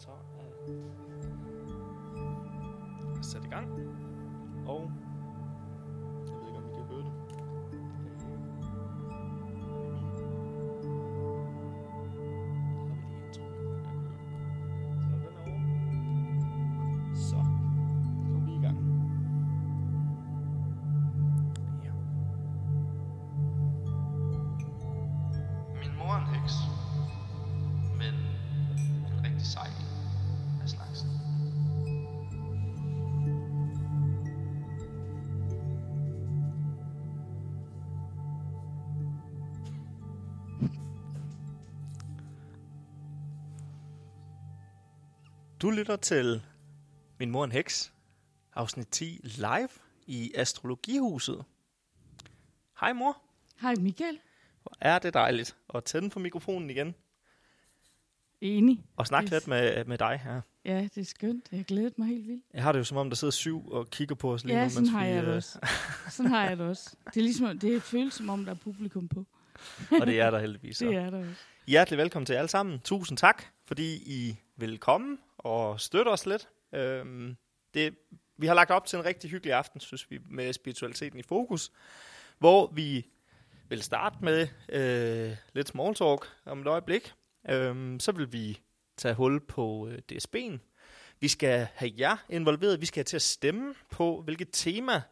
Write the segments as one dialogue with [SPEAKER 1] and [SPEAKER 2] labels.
[SPEAKER 1] Så er øh, sat i gang. Og Du lytter til Min mor en heks, afsnit 10 live i Astrologihuset. Hej mor,
[SPEAKER 2] Hej Michael.
[SPEAKER 1] hvor er det dejligt at tænde for mikrofonen igen
[SPEAKER 2] Enig.
[SPEAKER 1] og snakke
[SPEAKER 2] Yes.
[SPEAKER 1] lidt med, med dig her.
[SPEAKER 2] Ja, det er skønt. Jeg glæder mig helt vildt.
[SPEAKER 1] Jeg har det jo som om, der sidder syv og kigger på os lige
[SPEAKER 2] Ja,
[SPEAKER 1] nu.
[SPEAKER 2] sådan
[SPEAKER 1] mens
[SPEAKER 2] har
[SPEAKER 1] vi,
[SPEAKER 2] jeg det
[SPEAKER 1] øh,
[SPEAKER 2] også. Sådan har jeg det også. Det er ligesom, det føles som om, der er publikum på.
[SPEAKER 1] Og det er der heldigvis. Så.
[SPEAKER 2] Det er der også.
[SPEAKER 1] Hjertelig velkommen til jer alle sammen. Tusind tak, fordi I vil komme og støtte os lidt. Øhm, det, vi har lagt op til en rigtig hyggelig aften, synes vi, med spiritualiteten i fokus, hvor vi vil starte med øh, lidt small talk om et øjeblik. Øhm, så vil vi tage hul på øh, DSB'en. Vi skal have jer involveret. Vi skal have til at stemme på, hvilket tema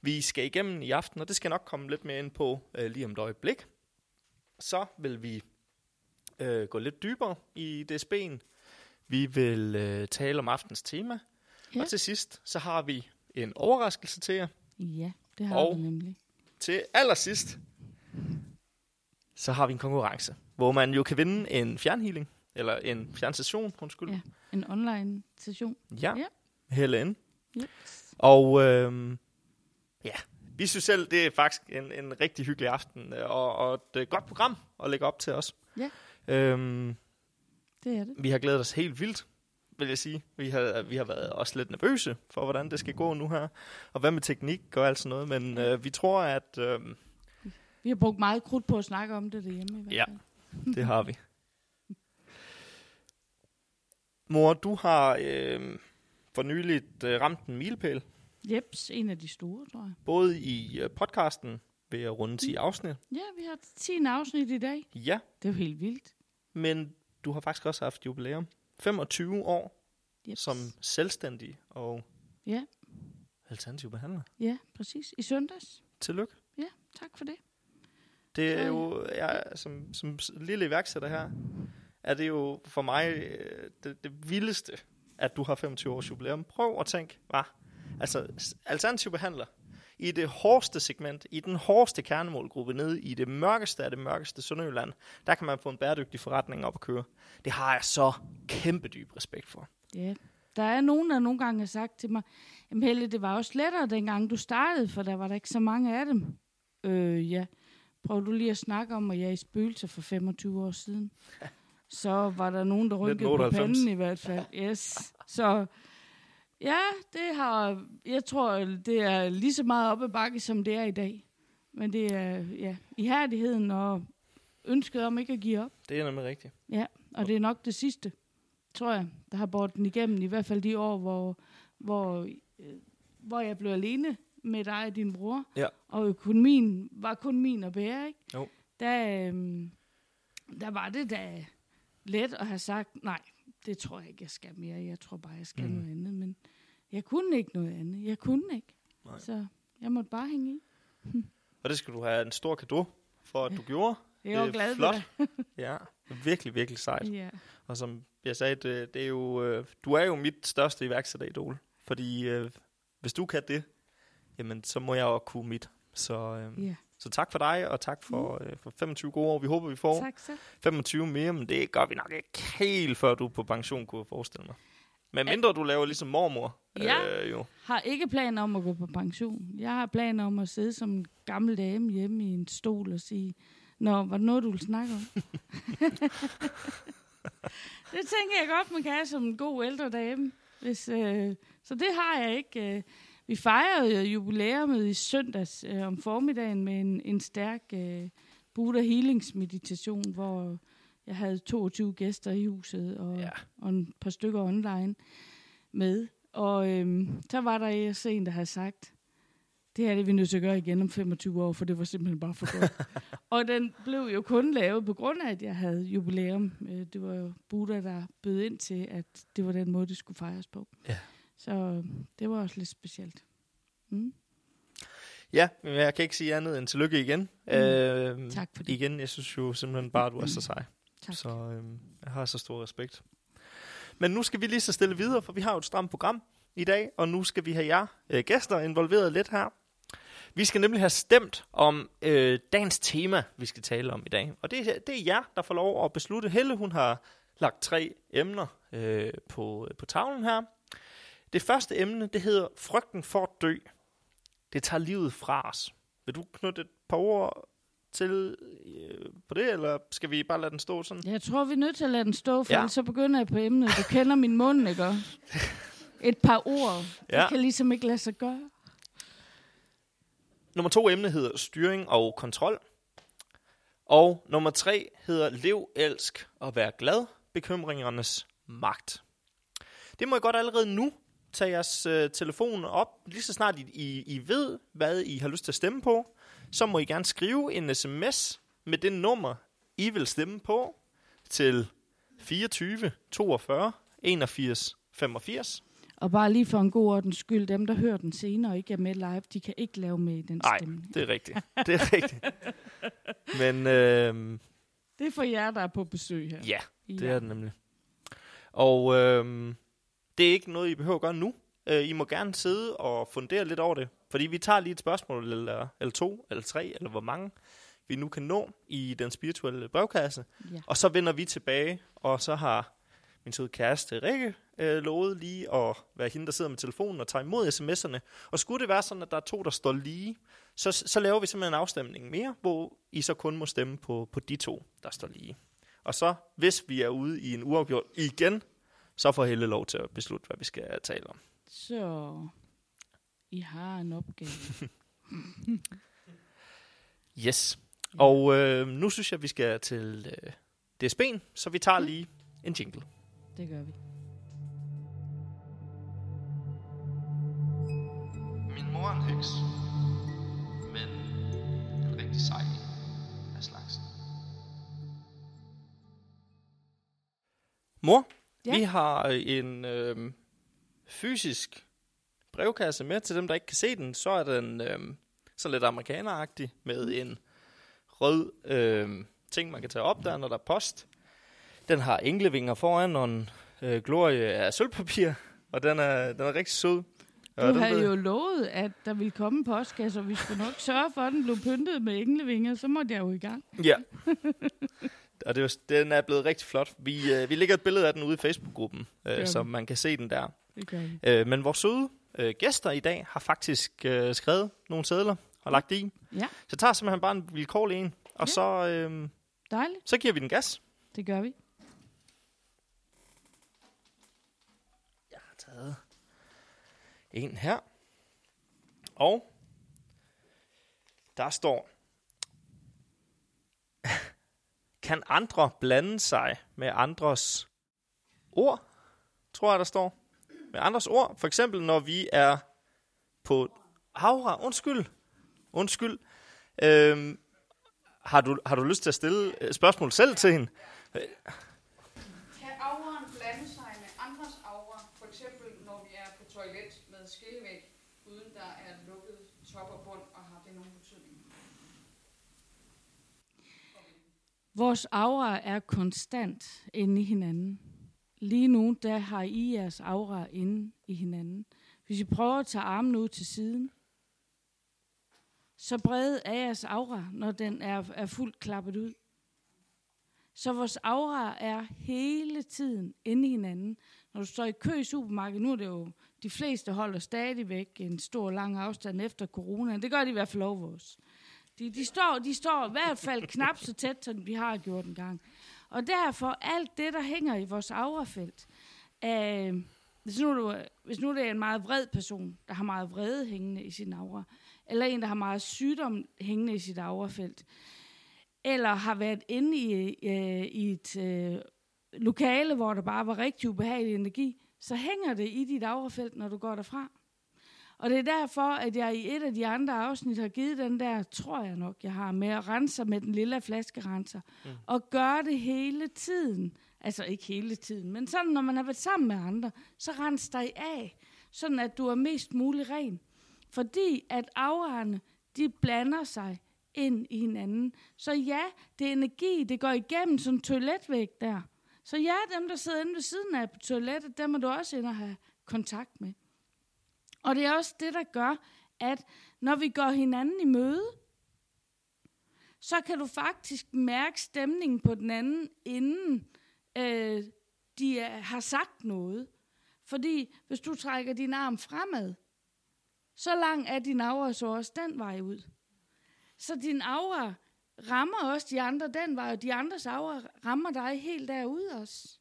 [SPEAKER 1] vi skal igennem i aften, og det skal nok komme lidt mere ind på øh, lige om et øjeblik. Så vil vi øh, gå lidt dybere i DSB'en. Vi vil øh, tale om aftens tema. Ja. Og til sidst, så har vi en overraskelse til jer.
[SPEAKER 2] Ja, det har
[SPEAKER 1] Og-
[SPEAKER 2] vi nemlig.
[SPEAKER 1] Til allersidst, så har vi en konkurrence, hvor man jo kan vinde en fjernhealing, eller en fjernstation, undskyld.
[SPEAKER 2] Ja. En online session.
[SPEAKER 1] Ja.
[SPEAKER 2] Ja.
[SPEAKER 1] Helle ind.
[SPEAKER 2] Yes.
[SPEAKER 1] Og øh, ja, vi synes selv, det er faktisk en, en rigtig hyggelig aften, øh, og, og et godt program at lægge op til os.
[SPEAKER 2] Ja.
[SPEAKER 1] Øhm,
[SPEAKER 2] Det er det.
[SPEAKER 1] Vi har glædet os helt vildt, vil jeg sige. Vi har, vi har været også lidt nervøse for, hvordan det skal gå nu her. Og hvad med teknik og alt sådan noget. Men øh, vi tror, at øh,
[SPEAKER 2] Vi har brugt meget krudt på at snakke om det derhjemme i hvert
[SPEAKER 1] Ja.
[SPEAKER 2] fald.
[SPEAKER 1] det har vi. Mor, du har øh, for nyligt øh, ramt en milepæl.
[SPEAKER 2] Jeps, en af de store, tror jeg.
[SPEAKER 1] Både i øh, podcasten ved at runde 10 afsnit.
[SPEAKER 2] Ja, vi har 10 afsnit i dag.
[SPEAKER 1] Ja,
[SPEAKER 2] Det er jo helt vildt.
[SPEAKER 1] men du har faktisk også haft jubilæum. 25 år
[SPEAKER 2] Jeps.
[SPEAKER 1] som selvstændig og
[SPEAKER 2] Ja.
[SPEAKER 1] alternativ behandler.
[SPEAKER 2] Ja, præcis. I søndags.
[SPEAKER 1] Tillykke.
[SPEAKER 2] Ja, tak for det.
[SPEAKER 1] Det er jo, jeg, som, som lille iværksætter her, er det jo for mig øh, det, det vildeste, at du har 25 års jubilæum. Prøv at tænke, hvad? Altså, alternativ behandler i det hårdeste segment, i den hårdeste kernemålgruppe, nede i det mørkeste af det mørkeste Sønderjylland, der kan man få en bæredygtig forretning op at køre. Det har jeg så kæmpe dyb respekt for.
[SPEAKER 2] Ja. Der er nogen, der nogle gange har sagt til mig, jamen Helle, det var også lettere, dengang du startede, for der var der ikke så mange af dem. Øh, ja. Prøv du lige at snakke om, at jeg er i spøgelser for 25 år siden. Så var der nogen, der rynkede på
[SPEAKER 1] 1998.
[SPEAKER 2] panden i hvert fald. Yes. Så ja, det har, jeg tror, det er lige så meget op ad bakke, som det er i dag. Men det er ja, ihærdigheden og ønsket om ikke at give op.
[SPEAKER 1] Det er nemlig rigtigt.
[SPEAKER 2] Ja, og det er nok det sidste, tror jeg, der har båret den igennem. I hvert fald de år, hvor, hvor, øh, hvor jeg blev alene med dig og din bror.
[SPEAKER 1] Ja.
[SPEAKER 2] Og økonomien var kun min at bære, ikke?
[SPEAKER 1] Jo.
[SPEAKER 2] Der, øhm, der var det da let at have sagt, nej, det tror jeg ikke, jeg skal mere. Jeg tror bare, jeg skal
[SPEAKER 1] Mm.
[SPEAKER 2] noget andet. Men jeg kunne ikke noget andet. Jeg kunne ikke.
[SPEAKER 1] Nej.
[SPEAKER 2] Så jeg måtte bare hænge i.
[SPEAKER 1] Og det skal du have en stor gave for, at du gjorde.
[SPEAKER 2] Jeg er jo
[SPEAKER 1] er
[SPEAKER 2] glad
[SPEAKER 1] flot.
[SPEAKER 2] for
[SPEAKER 1] Ja, virkelig, virkelig sejt.
[SPEAKER 2] Ja.
[SPEAKER 1] Og som jeg sagde, det, det er jo, øh, du er jo mit største iværksætteridol. Fordi øh, hvis du kan det, jamen så må jeg også kunne mit. Så, øh,
[SPEAKER 2] ja.
[SPEAKER 1] Så tak for dig, og tak for, øh, for 25 gode år. Vi håber, vi får
[SPEAKER 2] Tak så.
[SPEAKER 1] 25 mere, men det gør vi nok ikke helt, før du er på pension, kunne jeg forestille mig. Men mindre du laver ligesom mormor.
[SPEAKER 2] Ja.
[SPEAKER 1] Øh, jo.
[SPEAKER 2] har ikke planer om at gå på pension. Jeg har planer om at sidde som en gammel dame hjemme i en stol og sige, Nå, var det noget, du ville snakke om? det tænker jeg godt, man kan have som en god ældre dame. Hvis, øh, så det har jeg ikke. Øh. Vi fejrede jubilæumet i søndags øh, om formiddagen med en, en stærk øh, Buddha Healings meditation, hvor Jeg havde 22 gæster i huset, og,
[SPEAKER 1] Ja.
[SPEAKER 2] og en par stykker online med. Og øhm, så var der en, der havde sagt, det her det er vi nødt til at gøre igen om 25 år, for det var simpelthen bare for godt. og den blev jo kun lavet på grund af, at jeg havde jubilæum. Øh, Det var jo Buddha, der bød ind til, at det var den måde, det skulle fejres på.
[SPEAKER 1] Ja.
[SPEAKER 2] Så øh, det var også lidt specielt. Mm.
[SPEAKER 1] Ja, men jeg kan ikke sige andet end tillykke igen. Mm. Øh,
[SPEAKER 2] Tak for det.
[SPEAKER 1] Igen, jeg synes jo simpelthen bare, at du er så sej.
[SPEAKER 2] Tak.
[SPEAKER 1] Så øh, jeg har så stor respekt. Men nu skal vi lige så stille videre, for vi har jo et stramt program i dag, og nu skal vi have jer øh, gæster involveret lidt her. Vi skal nemlig have stemt om øh, dagens tema, vi skal tale om i dag. Og det, er- det er jer, der får lov at beslutte. Helle, hun har lagt tre emner øh, på, på tavlen her. Det første emne, det hedder Frygten for at dø. Det tager livet fra os. Vil du knytte et par ord til øh, på det, eller skal vi bare lade den stå sådan?
[SPEAKER 2] Jeg tror, vi er nødt til at lade den stå, for
[SPEAKER 1] Ja.
[SPEAKER 2] så begynder jeg på emnet. Du kender min mund, ikke? Et par ord.
[SPEAKER 1] Ja.
[SPEAKER 2] Det kan ligesom ikke lade sig gøre.
[SPEAKER 1] Nummer to emne hedder styring og kontrol. Og nummer tre hedder lev, elsk og vær glad. Bekymringernes magt. Det må I godt allerede nu tage jeres øh, telefon op. Lige så snart I, I, I ved, hvad I har lyst til at stemme på, så må I gerne skrive en sms med det nummer, I vil stemme på til 24 42 81 85.
[SPEAKER 2] Og bare lige for en god ordens skyld, dem, der hører den senere og ikke er med live, de kan ikke lave med i den
[SPEAKER 1] Nej, det er rigtigt. Det er rigtigt. Men øh,
[SPEAKER 2] Det er for jer, der er på besøg her.
[SPEAKER 1] ja, det
[SPEAKER 2] Ja.
[SPEAKER 1] er det nemlig. Og øhm, det er ikke noget, I behøver at gøre nu. Øh, I må gerne sidde og fundere lidt over det. Fordi vi tager lige et spørgsmål, eller, eller to, eller tre, eller hvor mange vi nu kan nå i den spirituelle brevkasse.
[SPEAKER 2] Ja.
[SPEAKER 1] Og så vender vi tilbage, og så har min søde kæreste Rikke øh, lovet lige at være hende, der sidder med telefonen og tager imod sms'erne. Og skulle det være sådan, at der er to, der står lige, så, så laver vi simpelthen en afstemning mere, hvor I så kun må stemme på, på de to, der står lige. Og så, hvis vi er ude i en uafgjort igen, så får Helle lov til at beslutte, hvad vi skal tale om.
[SPEAKER 2] Så I har en opgave.
[SPEAKER 1] Yes. Og øh, nu synes jeg, vi skal til øh, DSB'en, så vi tager lige en jingle.
[SPEAKER 2] Det gør vi.
[SPEAKER 3] Min mor er en heks, men en rigtig sej en af slagsen.
[SPEAKER 1] Mor,
[SPEAKER 2] Ja.
[SPEAKER 1] vi har en øh, fysisk brevkasse med til dem, der ikke kan se den. Så er den øh, så lidt amerikaneragtig med en rød øh, ting, man kan tage op der, når der er post. Den har englevinger foran og en øh, glorie af sølvpapir, og den er, den er rigtig sød. Og
[SPEAKER 2] Du
[SPEAKER 1] den
[SPEAKER 2] havde jo lovet, at der ville komme en postkasse, og vi skulle nok sørge for, at den blev pyntet med englevinger. Så måtte jeg jo i gang.
[SPEAKER 1] Ja. Og det jo- den er blevet rigtig flot. Vi, øh, vi lægger et billede af den ude i Facebook-gruppen, øh, så man kan se den der. Øh, men vores søde øh, gæster i dag har faktisk øh, skrevet nogle sædler og lagt i.
[SPEAKER 2] Ja.
[SPEAKER 1] Så jeg tager simpelthen bare en vilkårlig en, og
[SPEAKER 2] Ja.
[SPEAKER 1] så, øh,
[SPEAKER 2] Dejligt.
[SPEAKER 1] så giver vi den gas.
[SPEAKER 2] Det gør vi.
[SPEAKER 1] Jeg har taget en her. Og der står, kan andre blande sig med andres ord? Tror jeg, der står. Med andres ord. For eksempel, når vi er på Havra. Undskyld. Undskyld. Øhm, har, du, har du lyst til at stille spørgsmål selv til hende?
[SPEAKER 4] Kan auraen blande sig med andres aura? For eksempel når vi er på toilet med skillevæg, uden der er lukket top og bund, og har det nogen betydning?
[SPEAKER 2] Vores aura er konstant inde i hinanden. Lige nu, der har I jeres aura inde i hinanden. Hvis I prøver at tage armen ud til siden, så bred er jeres aura, når den er, er fuldt klappet ud. Så vores aura er hele tiden inde i hinanden. Når du står i kø i supermarkedet, nu er det jo, de fleste holder stadigvæk en stor lang afstand efter corona. Det gør de i hvert fald over os. De, de, står, de står i hvert fald knap så tæt, som vi har gjort en gang. Og derfor, alt det, der hænger i vores aurafelt, øh, hvis, nu du, hvis nu det er en meget vred person, der har meget vrede hængende i sin aura, eller en, der har meget sygdom hængende i sit aurafelt, eller har været inde i, øh, i et øh, lokale, hvor der bare var rigtig ubehagelig energi, så hænger det i dit aurafelt, når du går derfra. Og det er derfor, at jeg i et af de andre afsnit har givet den der, tror jeg nok, jeg har, med at rense med den lille flaskerenser. Mm. Og gøre det hele tiden. Altså ikke hele tiden, men sådan, når man har været sammen med andre, så rens dig af, sådan at du er mest mulig ren. Fordi at auraerne, de blander sig ind i hinanden. Så ja, det er energi, det går igennem sådan en toiletvæg der. Så ja, dem, der sidder inde ved siden af på toilettet, dem må du også ind og have kontakt med. Og det er også det, der gør, at når vi går hinanden i møde, så kan du faktisk mærke stemningen på den anden, inden øh, de er, har sagt noget. Fordi hvis du trækker din arm fremad, så lang er din aura så også den vej ud. Så din aura rammer også de andre den vej, og de andres aura rammer dig helt derude også.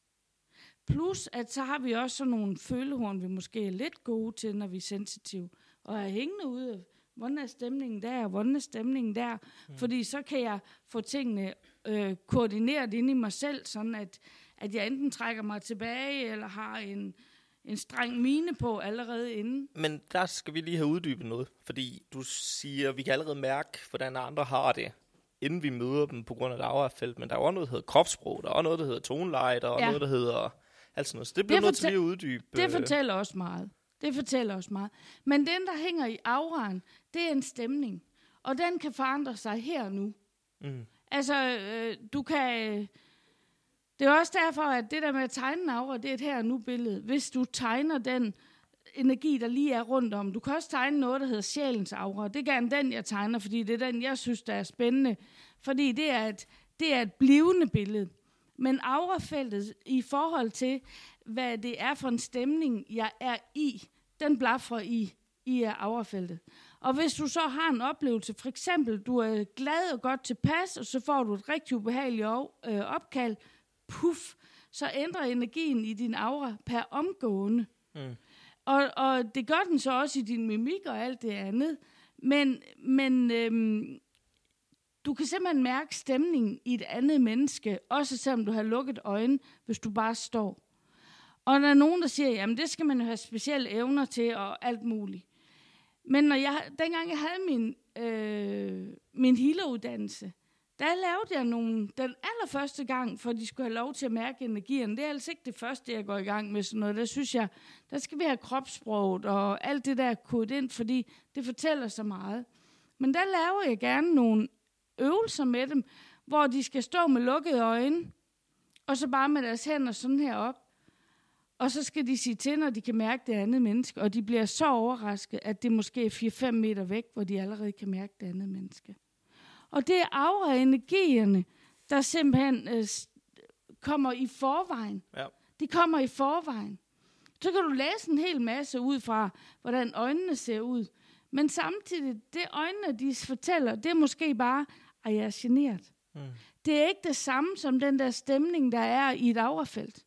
[SPEAKER 2] Plus, at så har vi også sådan nogle følehorn, vi måske er lidt gode til, når vi er sensitive. Og er hængende ude, hvordan er stemningen der, hvordan er stemningen der. Mm. Fordi så kan jeg få tingene øh, koordineret ind i mig selv, sådan at, at jeg enten trækker mig tilbage, eller har en, en streng mine på allerede inden.
[SPEAKER 1] Men der skal vi lige have uddybet noget, fordi du siger, at vi kan allerede mærke, hvordan andre har det, inden vi møder dem på grund af et aurafelt, men der er også noget, der hedder kropssprog, der er også noget, der hedder toneleje, der er ja. noget, der hedder alt sådan noget. Så det bliver nødt til lige at uddybe.
[SPEAKER 2] Det øh. fortæller også meget. Det fortæller også meget. Men den, der hænger i auraen, det er en stemning. Og den kan forandre sig her og nu. Mm. Altså, øh, du kan... Øh, det er også derfor, at det der med at tegne en aura, det er et her og nu billede. Hvis du tegner den energi, der lige er rundt om. Du kan også tegne noget, der hedder sjælens aura. Det er gerne den, jeg tegner, fordi det er den, jeg synes, der er spændende. Fordi det er et, det er et blivende billede. Men aurafeltet i forhold til, hvad det er for en stemning, jeg er i, den blaffer i, i aurafeltet. Og hvis du så har en oplevelse, for eksempel, du er glad og godt tilpas, og så får du et rigtig ubehageligt øh, opkald, puff, så ændrer energien i din aura per omgående. Mm. Og, og det gør den så også i din mimik og alt det andet. Men, men øhm, du kan simpelthen mærke stemningen i et andet menneske, også selvom du har lukket øjnene, hvis du bare står. Og der er nogen, der siger, jamen det skal man jo have specielle evner til og alt muligt. Men når jeg, dengang jeg havde min, øh, min healeruddannelse, der lavede jeg nogle, den allerførste gang, for de skulle have lov til at mærke energien. Det er altså ikke det første, jeg går i gang med sådan noget. Der synes jeg, der skal vi have kropssproget og alt det der kodet ind, fordi det fortæller så meget. Men der laver jeg gerne nogle øvelser med dem, hvor de skal stå med lukkede øjne, og så bare med deres hænder sådan her op. Og så skal de sige til, når de kan mærke det andet menneske, og de bliver så overrasket, at det måske er 4-5 meter væk, hvor de allerede kan mærke det andet menneske. Og det er aura-energierne, der simpelthen øh, kommer i forvejen. Ja. De kommer i forvejen. Så kan du læse en hel masse ud fra, hvordan øjnene ser ud. Men samtidig, det øjnene, de fortæller, det er måske bare, at jeg er generet. Mm. Det er ikke det samme som den der stemning, der er i et aurafelt.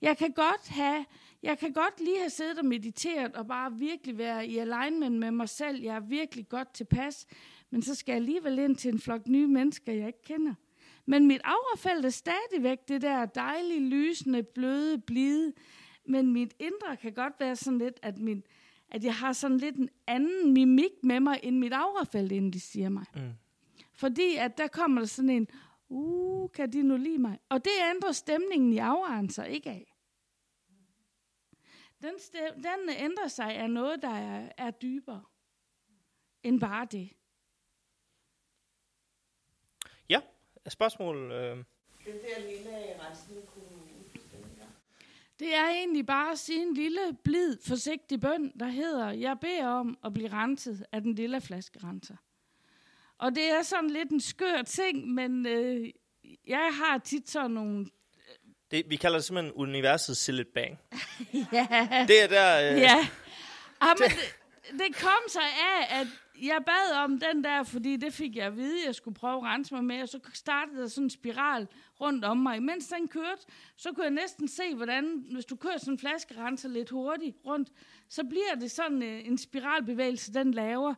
[SPEAKER 2] Jeg kan godt have, jeg kan godt lige have siddet og mediteret og bare virkelig være i alignment med mig selv. Jeg er virkelig godt tilpas. Men så skal jeg alligevel ind til en flok nye mennesker, jeg ikke kender. Men mit aurafelt er stadigvæk det der dejlige, lysende, bløde, blide. Men mit indre kan godt være sådan lidt, at, min, at jeg har sådan lidt en anden mimik med mig, end mit aurafelt, inden de siger mig. Mm. Fordi at der kommer der sådan en, uh, kan de nu lide mig? Og det ændrer stemningen i auraen sig ikke af. Den, stem, den ændrer sig af noget, der er, er dybere end bare det.
[SPEAKER 1] Ja, spørgsmål? Øh...
[SPEAKER 5] Den der lille resten kunne
[SPEAKER 2] det er egentlig bare at sige en lille, blid, forsigtig bøn, der hedder, jeg beder om at blive renset af den lille flaskerenser. Og det er sådan lidt en skør ting, men øh, jeg har tit sådan nogle...
[SPEAKER 1] Det, vi kalder det simpelthen universets sillet bang.
[SPEAKER 2] ja.
[SPEAKER 1] Det er der...
[SPEAKER 2] Øh, ja. Ah, men det, det kom sig af, at jeg bad om den der, fordi det fik jeg at vide, jeg skulle prøve at rense mig med, og så startede der sådan en spiral rundt om mig. Mens den kørte, så kunne jeg næsten se, hvordan, hvis du kører sådan en flaske renser lidt hurtigt rundt, så bliver det sådan øh, en spiralbevægelse, den laver.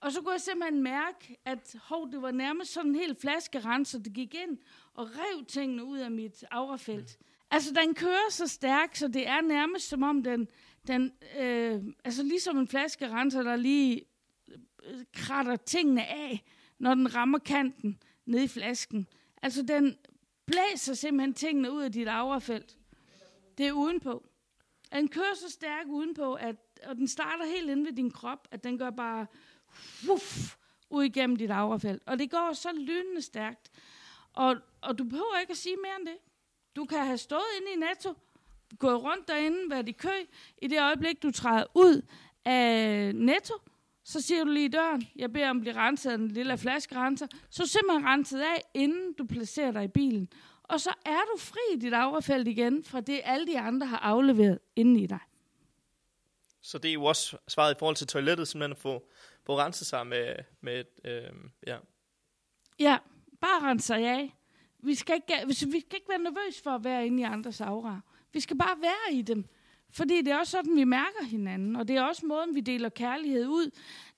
[SPEAKER 2] Og så kunne jeg simpelthen mærke, at hov, det var nærmest sådan en helt flaskerenser, det gik ind og rev tingene ud af mit aurafelt. Mm. Altså, den kører så stærkt, så det er nærmest som om den, den øh, altså ligesom en flaskerenser, der lige øh, kratter tingene af, når den rammer kanten ned i flasken. Altså, den blæser simpelthen tingene ud af dit aurafelt. Det er udenpå. Den kører så stærk udenpå, at, og den starter helt inde ved din krop, at den gør bare wuff, ud igennem dit aurafelt. Og det går så lynende stærkt. Og, og du behøver ikke at sige mere end det. Du kan have stået inde i Netto, gået rundt derinde, været i kø. I det øjeblik, du træder ud af Netto, så siger du lige i døren, jeg beder om at blive renset af en lille flaskerenser. Så simpelthen renset af, inden du placerer dig i bilen. Og så er du fri i dit aurafelt igen, fra det alle de andre har afleveret inde i dig.
[SPEAKER 1] Så det er jo også svaret i forhold til toilettet, simpelthen at få, på at rense sig med, med øh, ja.
[SPEAKER 2] Ja, bare rense sig af. Vi skal, ikke, vi skal ikke være nervøs for at være inde i andres aura. Vi skal bare være i dem. Fordi det er også sådan, vi mærker hinanden. Og det er også måden, vi deler kærlighed ud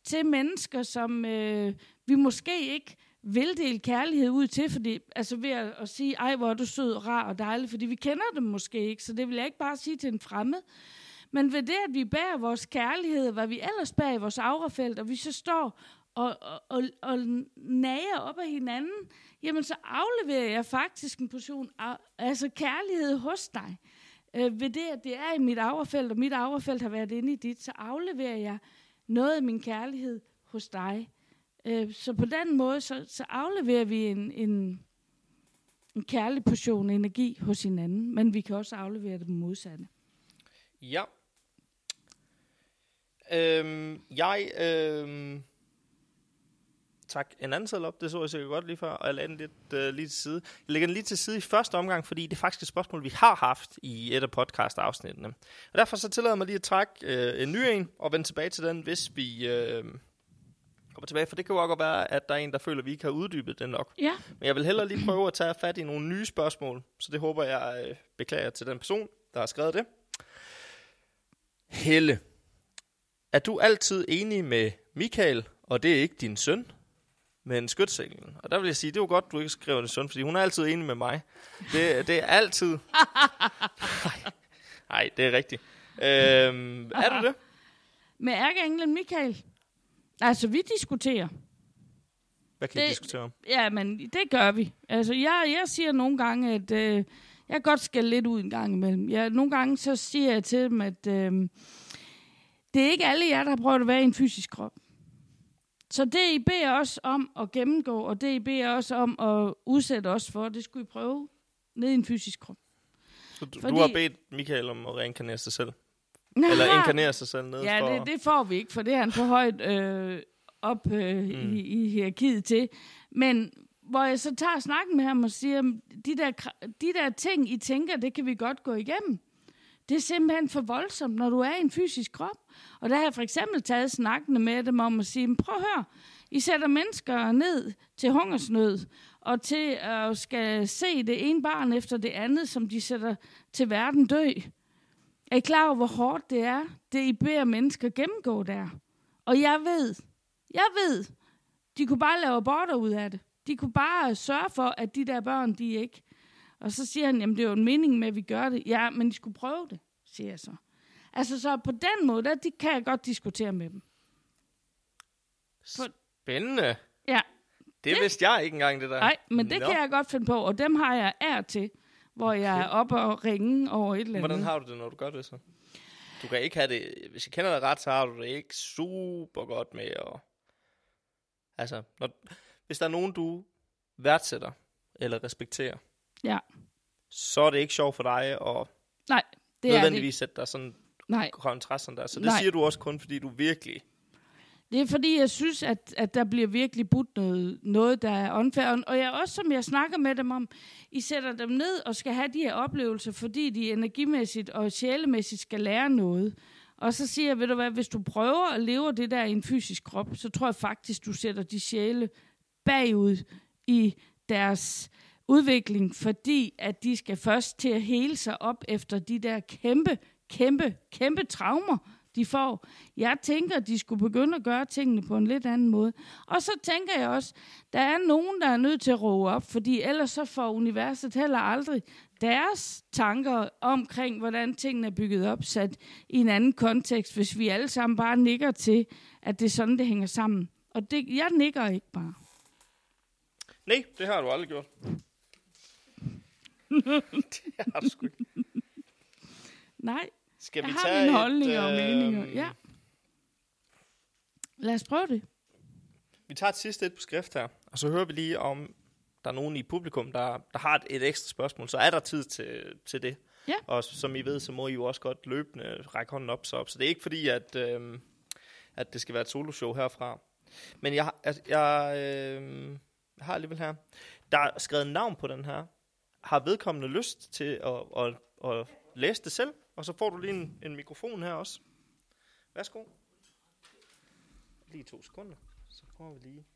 [SPEAKER 2] til mennesker, som øh, vi måske ikke vil dele kærlighed ud til, fordi, altså ved at, at sige, ej, hvor er du sød og rar og dejlig, fordi vi kender dem måske ikke, så det vil jeg ikke bare sige til en fremmed. Men ved det, at vi bærer vores kærlighed, hvad vi ellers bærer i vores aurafelt, og vi så står og, og, og, og nager op af hinanden, jamen så afleverer jeg faktisk en portion af, altså kærlighed hos dig. Øh, ved det, at det er i mit aurafelt, og mit aurafelt har været inde i dit, så afleverer jeg noget af min kærlighed hos dig. Øh, så på den måde, så, så afleverer vi en, en, en kærlig portion energi hos hinanden, men vi kan også aflevere det modsatte.
[SPEAKER 1] Ja. Øhm, jeg, øhm, tak en anden seddel op, det så jeg sikkert godt lige før, og jeg lagde den lidt øh, lige til side. Jeg lægger den lige til side i første omgang, fordi det er faktisk et spørgsmål, vi har haft i et af podcast-afsnittene. Og derfor så tillader jeg mig lige at trække øh, en ny en, og vende tilbage til den, hvis vi øh, kommer tilbage, for det kan jo også godt være, at der er en, der føler, at vi ikke har uddybet den nok.
[SPEAKER 2] Ja.
[SPEAKER 1] Men jeg vil hellere lige prøve at tage fat i nogle nye spørgsmål, så det håber jeg øh, beklager til den person, der har skrevet det. Helle, er du altid enig med Michael, og det er ikke din søn, men skytsenglen? Og der vil jeg sige, det var godt, du ikke skrev det søn, fordi hun er altid enig med mig. Det, det er altid... Nej, det er rigtigt. Øhm, er du det?
[SPEAKER 2] Med ærkeenglen Michael. Altså, vi diskuterer.
[SPEAKER 1] Hvad kan det, I diskutere om?
[SPEAKER 2] Ja, men det gør vi. Altså, jeg, jeg siger nogle gange, at øh, jeg godt skal lidt ud en gang imellem. Jeg, nogle gange så siger jeg til dem, at øh, det er ikke alle jer, der har prøvet at være i en fysisk krop. Så det, I beder os om at gennemgå, og det, I beder os om at udsætte os for, det skulle I prøve ned i en fysisk krop.
[SPEAKER 1] Så du,
[SPEAKER 2] Fordi-
[SPEAKER 1] du har bedt Michael om at reinkarnere sig selv? Eller inkarnere sig selv ned
[SPEAKER 2] Ja,
[SPEAKER 1] for...
[SPEAKER 2] det, det får vi ikke, for det er han for højt øh, op øh,
[SPEAKER 1] Mm.
[SPEAKER 2] i, i hierarkiet til. Men hvor jeg så tager snakken med ham og siger, de der, de der ting, I tænker, det kan vi godt gå igennem. Det er simpelthen for voldsomt, når du er i en fysisk krop. Og der har jeg for eksempel taget snakkene med dem om at sige, prøv at høre, I sætter mennesker ned til hungersnød, og til at skal se det ene barn efter det andet, som de sætter til verden dø. Er I klar over, hvor hårdt det er, det I beder mennesker gennemgå der? Og jeg ved, jeg ved, de kunne bare lave aborter ud af det. De kunne bare sørge for, at de der børn, de ikke... Og så siger han, jamen det er jo en mening med, at vi gør det. Ja, men de skulle prøve det, siger jeg så. Altså så på den måde, der de kan jeg godt diskutere med dem.
[SPEAKER 1] Spændende.
[SPEAKER 2] Ja,
[SPEAKER 1] Det vidste jeg ikke engang, det der.
[SPEAKER 2] nej, men det
[SPEAKER 1] Nå.
[SPEAKER 2] kan jeg godt finde på, og dem har jeg ær til, hvor jeg er oppe og ringe over et eller andet.
[SPEAKER 1] Hvordan har du det, når du gør det så? Du kan ikke have det... Hvis jeg kender dig ret, så har du det ikke super godt med at... Altså, når, hvis der er nogen, du værdsætter eller respekterer,
[SPEAKER 2] Ja,
[SPEAKER 1] så er det ikke sjovt for dig at
[SPEAKER 2] nej, det er det.
[SPEAKER 1] nødvendigvis sætte dig sådan
[SPEAKER 2] Nej,
[SPEAKER 1] kontrast sådan der. Så det
[SPEAKER 2] Nej.
[SPEAKER 1] siger du også kun, fordi du virkelig...
[SPEAKER 2] Det er fordi, jeg synes, at, at der bliver virkelig budt noget, noget der er unfair. Og jeg også, som jeg snakker med dem om, I sætter dem ned og skal have de her oplevelser, fordi de energimæssigt og sjælemæssigt skal lære noget. Og så siger jeg, ved du hvad, hvis du prøver at leve det der i en fysisk krop, så tror jeg faktisk, du sætter de sjæle bagud i deres udvikling, fordi at de skal først til at hele sig op efter de der kæmpe, kæmpe, kæmpe traumer, de får. Jeg tænker, at de skulle begynde at gøre tingene på en lidt anden måde. Og så tænker jeg også, der er nogen, der er nødt til at roe op, fordi ellers så får universet heller aldrig deres tanker omkring, hvordan tingene er bygget op, sat i en anden kontekst, hvis vi alle sammen bare nikker til, at det er sådan, det hænger sammen. Og det, jeg nikker ikke bare.
[SPEAKER 1] Nej, det har du aldrig gjort. det har du sgu ikke.
[SPEAKER 2] Nej,
[SPEAKER 1] Skal
[SPEAKER 2] jeg
[SPEAKER 1] vi
[SPEAKER 2] har
[SPEAKER 1] tage
[SPEAKER 2] mine
[SPEAKER 1] et,
[SPEAKER 2] holdninger og meninger. Ja. Lad os prøve det.
[SPEAKER 1] Vi tager et sidste et på skrift her, og så hører vi lige om, der er nogen i publikum, der, der har et, et ekstra spørgsmål. Så er der tid til, til det.
[SPEAKER 2] Ja.
[SPEAKER 1] Og som I ved, så må I jo også godt løbende række hånden op. Så, op. så det er ikke fordi, at, øhm, at det skal være et soloshow herfra. Men jeg, har- jeg, jeg, jeg har alligevel her. Der er skrevet navn på den her. Har vedkommende lyst til at, at, at læse det selv? Og så får du lige en, en mikrofon her også. Værsgo. Lige to sekunder. Så prøver vi lige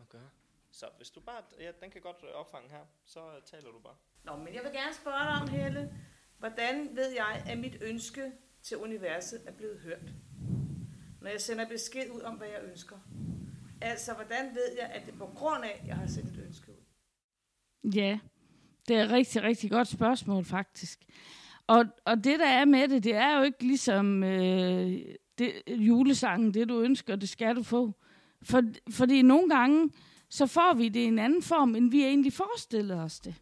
[SPEAKER 1] at gøre. Så hvis du bare, ja, den kan godt opfange her, så taler du bare.
[SPEAKER 5] Nå, men jeg vil gerne spørge dig om, Helle. Hvordan ved jeg, at mit ønske til universet er blevet hørt? Når jeg sender besked ud om, hvad jeg ønsker. Altså, hvordan ved jeg, at det er på grund af, at jeg har sendt et ønske ud?
[SPEAKER 2] Ja, det er et rigtig, rigtig godt spørgsmål, faktisk. Og, og det, der er med det, det er jo ikke ligesom øh, det, julesangen, det du ønsker, det skal du få. For, fordi nogle gange, så får vi det i en anden form, end vi egentlig forestillede os det.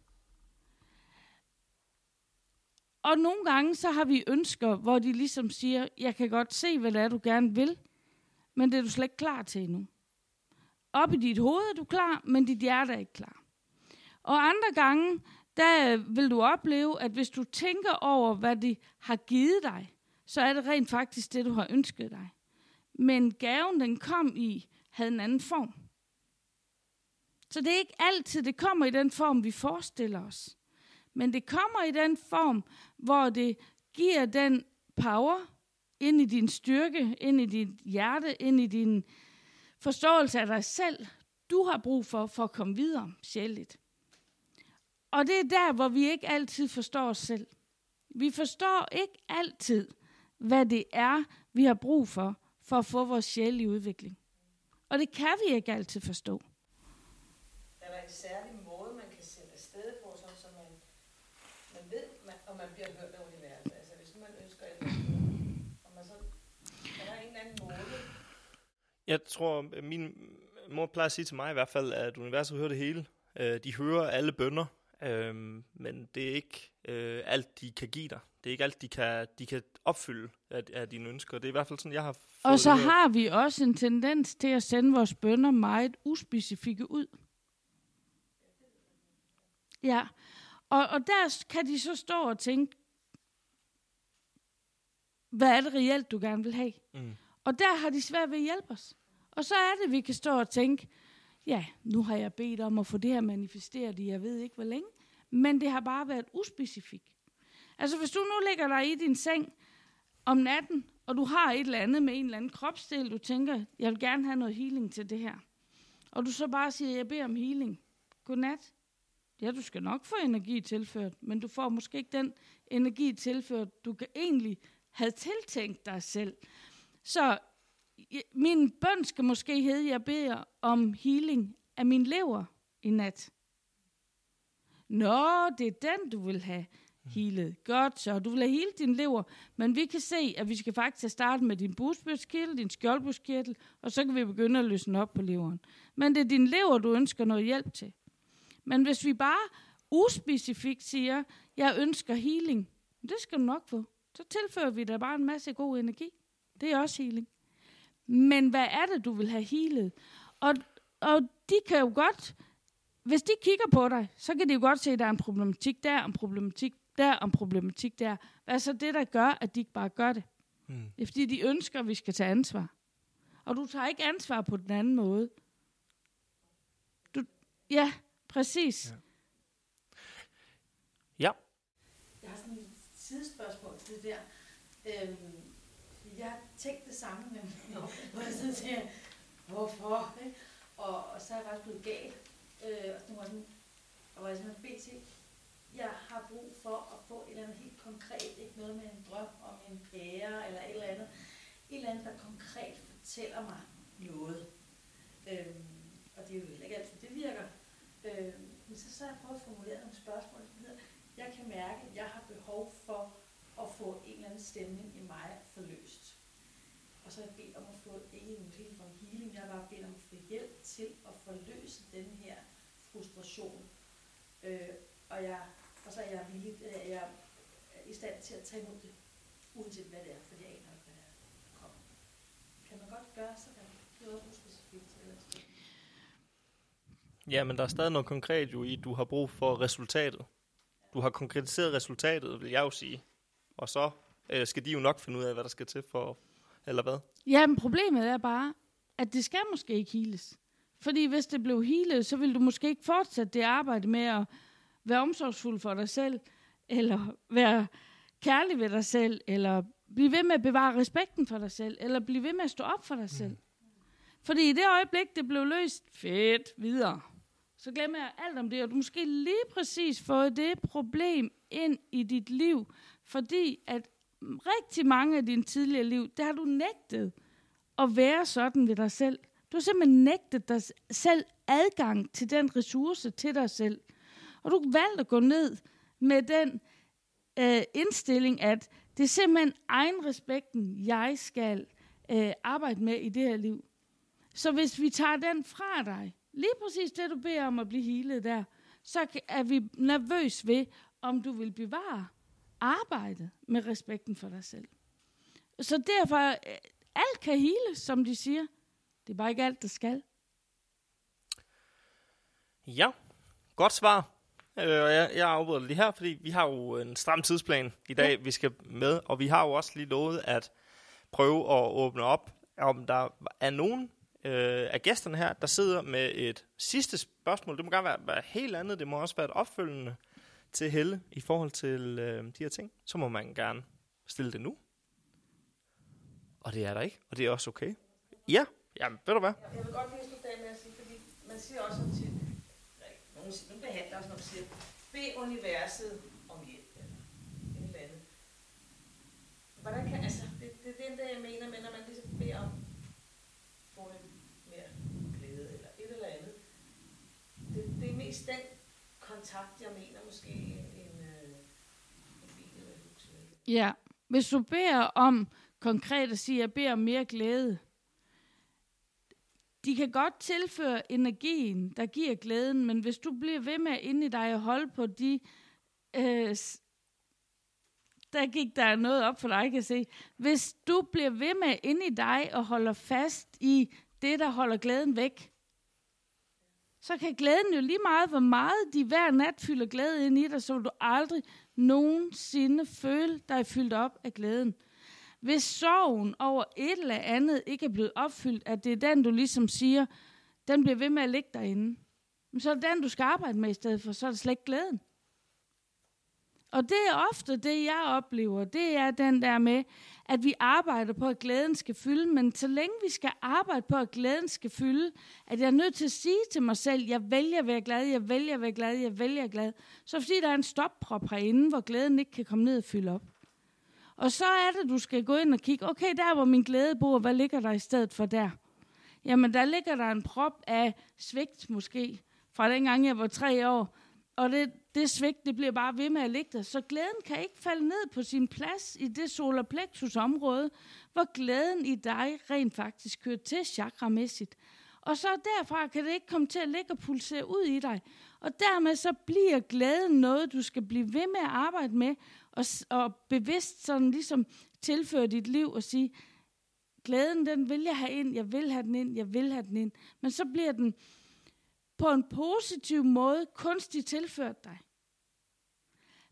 [SPEAKER 2] Og nogle gange, så har vi ønsker, hvor de ligesom siger, jeg kan godt se, hvad det er, du gerne vil, men det er du slet ikke klar til endnu. Op i dit hoved er du klar, men dit hjerte er ikke klar. Og andre gange, der øh, vil du opleve, at hvis du tænker over, hvad de har givet dig, så er det rent faktisk det, du har ønsket dig. Men gaven, den kom i, havde en anden form. Så det er ikke altid, det kommer i den form, vi forestiller os. Men det kommer i den form, hvor det giver den power ind i din styrke, ind i dit hjerte, ind i din forståelse af dig selv, du har brug for, for at komme videre sjældent. Og det er der, hvor vi ikke altid forstår os selv. Vi forstår ikke altid, hvad det er, vi har brug for, for at få vores sjæl i udvikling. Og det kan vi ikke altid forstå.
[SPEAKER 5] Er der en særlig måde, man kan sende afsted på, sådan, så man, man ved, man, om man bliver hørt af universet? Altså, hvis nu man ønsker et og man så, er der en eller anden måde?
[SPEAKER 1] Jeg tror, min mor plejer at sige til mig i hvert fald, at universet hører det hele. Øh, De hører alle bønder, øh, men det er ikke øh, alt, de kan give dig. Det er ikke alt, de kan, de kan opfylde af, af dine ønsker. Det er i hvert fald sådan, jeg har fået
[SPEAKER 2] Og så
[SPEAKER 1] det
[SPEAKER 2] har vi også en tendens til at sende vores bønder meget uspecifikke ud. Ja, og, og der kan de så stå og tænke, hvad er det reelt, du gerne vil have?
[SPEAKER 1] Mm.
[SPEAKER 2] Og der har de svært ved at hjælpe os. Og så er det, vi kan stå og tænke, ja, nu har jeg bedt om at få det her manifesteret i, jeg ved ikke hvor længe, men det har bare været uspecifikt. Altså hvis du nu ligger dig i din seng om natten, og du har et eller andet med en eller anden kropsdel, du tænker, jeg vil gerne have noget healing til det her. Og du så bare siger, jeg beder om healing. Godnat. Ja, du skal nok få energi tilført, men du får måske ikke den energi tilført, du kan egentlig have tiltænkt dig selv. Så min bøn skal måske hedde, jeg beder om healing af min lever i nat. Nå, det er den, du vil have healet. Godt, så du vil have hele din lever. Men vi kan se, at vi skal faktisk starte med din bugspytkirtel, din skjoldbuskirtel, og så kan vi begynde at løsne op på leveren. Men det er din lever, du ønsker noget hjælp til. Men hvis vi bare uspecifikt siger, jeg ønsker healing, det skal du nok få. Så tilfører vi dig bare en masse god energi. Det er også healing. Men hvad er det, du vil have healet? Og, og de kan jo godt, hvis de kigger på dig, så kan de jo godt se, at der er en problematik der, en problematik der, en problematik der. Hvad er så det, der gør, at de ikke bare gør det?
[SPEAKER 1] Mm.
[SPEAKER 2] Det er fordi, de ønsker, at vi skal tage ansvar. Og du tager ikke ansvar på den anden måde. Du, ja, præcis.
[SPEAKER 1] Ja. Ja.
[SPEAKER 6] Jeg har sådan et sidespørgsmål til det der. Øhm, jeg tænkte det samme, men hvor jeg sådan siger, hvorfor? Og, og så er jeg faktisk blevet gal. Øh, og så var sådan, og var jeg simpelthen BT. jeg har brug for at få et eller andet helt konkret, ikke noget med en drøm om en pære eller et eller andet, et eller andet, der konkret fortæller mig noget. Øhm, og det er jo heller ikke altid, det virker. Øhm, men så, så har jeg prøvet at formulere nogle spørgsmål, som hedder, jeg kan mærke, at jeg har behov for at få en eller anden stemning i mig forløb. Så har jeg bedt om at få, ikke en helt for healing, jeg har bare bedt om at få hjælp til at forløse den her frustration. Øh, og, jeg, og så er jeg villig, øh, jeg er i stand til at tage imod det, uanset hvad det er, for jeg aner ikke, hvad det er, der kommer. Kan man godt gøre sådan? Det er også specifikt til eller.
[SPEAKER 1] Ja, men der er stadig noget konkret jo i, at du har brug for resultatet. Du har konkretiseret resultatet, vil jeg jo sige. Og så øh, skal de jo nok finde ud af, hvad der skal til for, eller hvad?
[SPEAKER 2] Jamen, problemet er bare, at det skal måske ikke heales. Fordi hvis det blev healet, så vil du måske ikke fortsætte det arbejde med at være omsorgsfuld for dig selv, eller være kærlig ved dig selv, eller blive ved med at bevare respekten for dig selv, eller blive ved med at stå op for dig selv. Fordi i det øjeblik, det blev løst, fedt, videre. Så glemmer jeg alt om det, og du måske lige præcis fået det problem ind i dit liv, fordi at rigtig mange af dine tidligere liv, der har du nægtet at være sådan ved dig selv. Du har simpelthen nægtet dig selv adgang til den ressource til dig selv. Og du valgte at gå ned med den øh, indstilling, at det er simpelthen egen respekten, jeg skal øh, arbejde med i det her liv. Så hvis vi tager den fra dig, lige præcis det, du beder om at blive healet der, så er vi nervøs ved, om du vil bevare arbejdet med respekten for dig selv. Så derfor, øh, alt kan heales, som de siger. Det er bare ikke alt, der skal.
[SPEAKER 1] Ja, godt svar. Øh, jeg, jeg afbryder lige her, fordi vi har jo en stram tidsplan i dag, ja. vi skal med, og vi har jo også lige lovet at prøve at åbne op, om der er nogen øh, af gæsterne her, der sidder med et sidste spørgsmål. Det må gerne være, være helt andet, det må også være et opfølgende til Helle i forhold til øh, de her ting. Så må man gerne stille det nu. Og det er der ikke, og det er også okay. Ja, jamen ved du hvad?
[SPEAKER 5] Jeg vil godt lige slutte af med at sige, fordi man siger også ikke, nogen, siger- nogen behandler også, når man siger, bed universet om hjælp, eller et eller andet. Hvordan kan, altså, det, det er den der, jeg mener med, når man ligesom beder om, få lidt mere glæde, eller et eller andet. Det, det er mest den kontakt, jeg mener måske, øh, en, en, en bil eller hus.
[SPEAKER 2] Ja, hvis du beder om konkret at sige, at jeg beder om mere glæde, de kan godt tilføre energien, der giver glæden, men hvis du bliver ved med inde i dig at holde på de... Øh, der gik der noget op for dig, kan se. Hvis du bliver ved med inde i dig og holder fast i det, der holder glæden væk, så kan glæden jo lige meget, hvor meget de hver nat fylder glæde ind i dig, så vil du aldrig nogensinde føle dig fyldt op af glæden. Hvis sorgen over et eller andet ikke er blevet opfyldt, at det er den, du ligesom siger, den bliver ved med at ligge derinde, men så er det den, du skal arbejde med i stedet for, så er det slet ikke glæden. Og det er ofte det, jeg oplever, det er den der med, at vi arbejder på, at glæden skal fylde, men så længe vi skal arbejde på, at glæden skal fylde, at jeg er nødt til at sige til mig selv, jeg vælger at være glad, jeg vælger at være glad, jeg vælger at være glad, så fordi, der er en stopprop herinde, hvor glæden ikke kan komme ned og fylde op. Og så er det, du skal gå ind og kigge, okay, der hvor min glæde bor, hvad ligger der i stedet for der? Jamen, der ligger der en prop af svigt måske, fra dengang jeg var tre år, og det, det svigt, det bliver bare ved med at ligge der. Så glæden kan ikke falde ned på sin plads i det solar plexus område, hvor glæden i dig rent faktisk kører til chakramæssigt. Og så derfra kan det ikke komme til at ligge og pulsere ud i dig. Og dermed så bliver glæden noget, du skal blive ved med at arbejde med, og, og bevidst sådan ligesom tilføre dit liv og sige, glæden den vil jeg have ind, jeg vil have den ind, jeg vil have den ind. Men så bliver den på en positiv måde kunstigt tilført dig.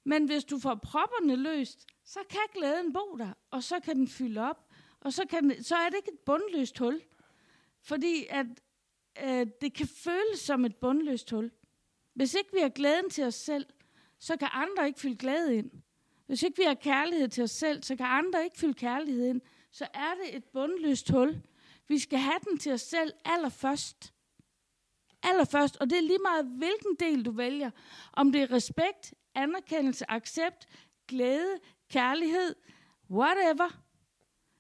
[SPEAKER 2] Men hvis du får propperne løst, så kan glæden bo der, og så kan den fylde op, og så, kan den, så er det ikke et bundløst hul. Fordi at øh, det kan føles som et bundløst hul. Hvis ikke vi har glæden til os selv, så kan andre ikke fylde glæde ind. Hvis ikke vi har kærlighed til os selv, så kan andre ikke fylde kærlighed ind. Så er det et bundløst hul. Vi skal have den til os selv allerførst. Allerførst, og det er lige meget, hvilken del du vælger. Om det er respekt, anerkendelse, accept, glæde, kærlighed, whatever.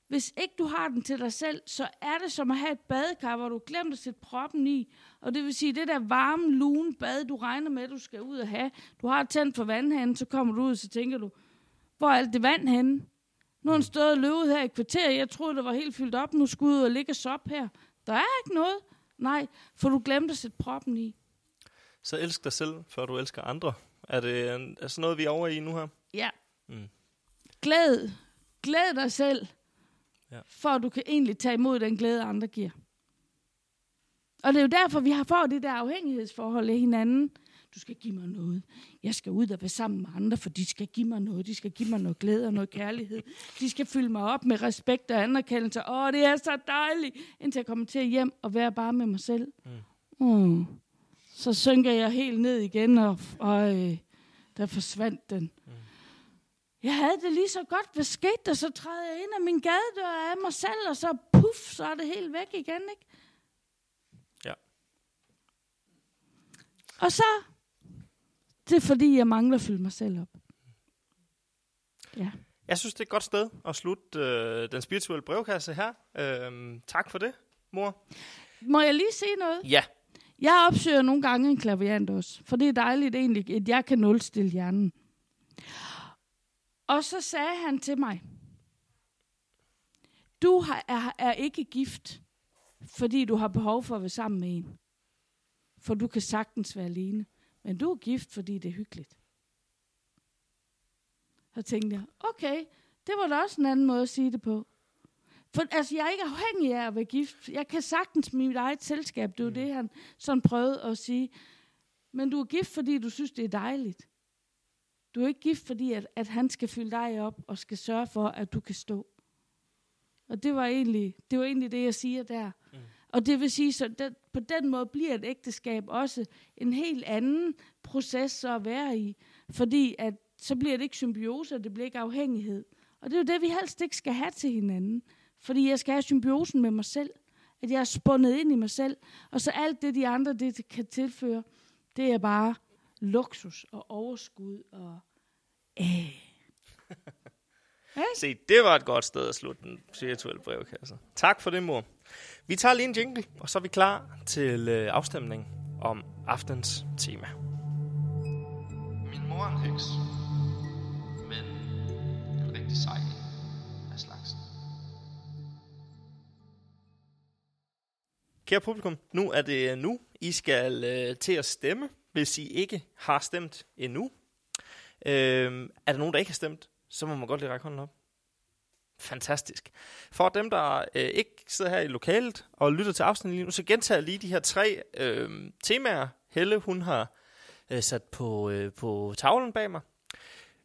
[SPEAKER 2] Hvis ikke du har den til dig selv, så er det som at have et badekar, hvor du glemte at sætte proppen i. Og det vil sige, det der varme, lune bad, du regner med, du skal ud og have. Du har tændt for vandhanen, så kommer du ud, så tænker du, hvor er alt det vand henne? Nu har han stået og løbet her i kvarter. Jeg troede, det var helt fyldt op. Nu skulle ud og ligge og sop her. Der er ikke noget. Nej, for du glemte at sætte proppen i.
[SPEAKER 1] Så elsk dig selv, før du elsker andre. Er det er sådan noget, vi er over i nu her?
[SPEAKER 2] Ja.
[SPEAKER 1] Mm.
[SPEAKER 2] Glæd. Glæd dig selv.
[SPEAKER 1] Ja.
[SPEAKER 2] For at du kan egentlig tage imod den glæde, andre giver. Og det er jo derfor, vi har fået det der afhængighedsforhold af hinanden. Du skal give mig noget. Jeg skal ud og være sammen med andre, for de skal give mig noget. De skal give mig noget glæde og noget kærlighed. De skal fylde mig op med respekt og anerkendelse. Åh, det er så dejligt, indtil jeg kommer til hjem og være bare med mig selv. Mm. Mm. Så synker jeg helt ned igen, og, og øh, der forsvandt den. Mm. Jeg havde det lige så godt. Hvad skete der? Så træder jeg ind af min gadedør af mig selv, og så puff, så er det helt væk igen, ikke?
[SPEAKER 1] Ja.
[SPEAKER 2] Og så, det er fordi, jeg mangler at fylde mig selv op. Ja.
[SPEAKER 1] Jeg synes, det er et godt sted at slutte øh, den spirituelle brevkasse her. Øhm, tak for det, mor.
[SPEAKER 2] Må jeg lige sige noget?
[SPEAKER 1] Ja.
[SPEAKER 2] Jeg opsøger nogle gange en klaviant også, for det er dejligt egentlig, at jeg kan nulstille hjernen. Og så sagde han til mig, du har, er, er ikke gift, fordi du har behov for at være sammen med en. For du kan sagtens være alene. Men du er gift, fordi det er hyggeligt. Så tænkte jeg, okay, det var da også en anden måde at sige det på. For altså, jeg er ikke afhængig af at være gift. Jeg kan sagtens mit eget selskab. Det var det, han sådan prøvede at sige. Men du er gift, fordi du synes, det er dejligt. Du er ikke gift, fordi at, at han skal fylde dig op og skal sørge for, at du kan stå. Og det var egentlig det, var egentlig det jeg siger der. Mm. Og det vil sige, så den, på den måde bliver et ægteskab også en helt anden proces så at være i. Fordi at, så bliver det ikke symbiose, og det bliver ikke afhængighed. Og det er jo det, vi helst ikke skal have til hinanden. Fordi jeg skal have symbiosen med mig selv. At jeg er spundet ind i mig selv. Og så alt det, de andre det kan tilføre, det er bare luksus og overskud og... Øh.
[SPEAKER 1] Se, det var et godt sted at slutte den spirituelle brevkasse. Tak for det, mor. Vi tager lige en jingle, og så er vi klar til øh, afstemning om aftens tema.
[SPEAKER 3] Min mor er en heks, men en rigtig sej
[SPEAKER 1] Kære publikum, nu er det nu, I skal øh, til at stemme, hvis I ikke har stemt endnu. Øh, er der nogen, der ikke har stemt, så må man godt lige række hånden op. Fantastisk. For dem, der øh, ikke sidder her i lokalet og lytter til afsnittet lige nu, så gentager jeg lige de her tre øh, temaer, Helle hun har øh, sat på, øh, på tavlen bag mig.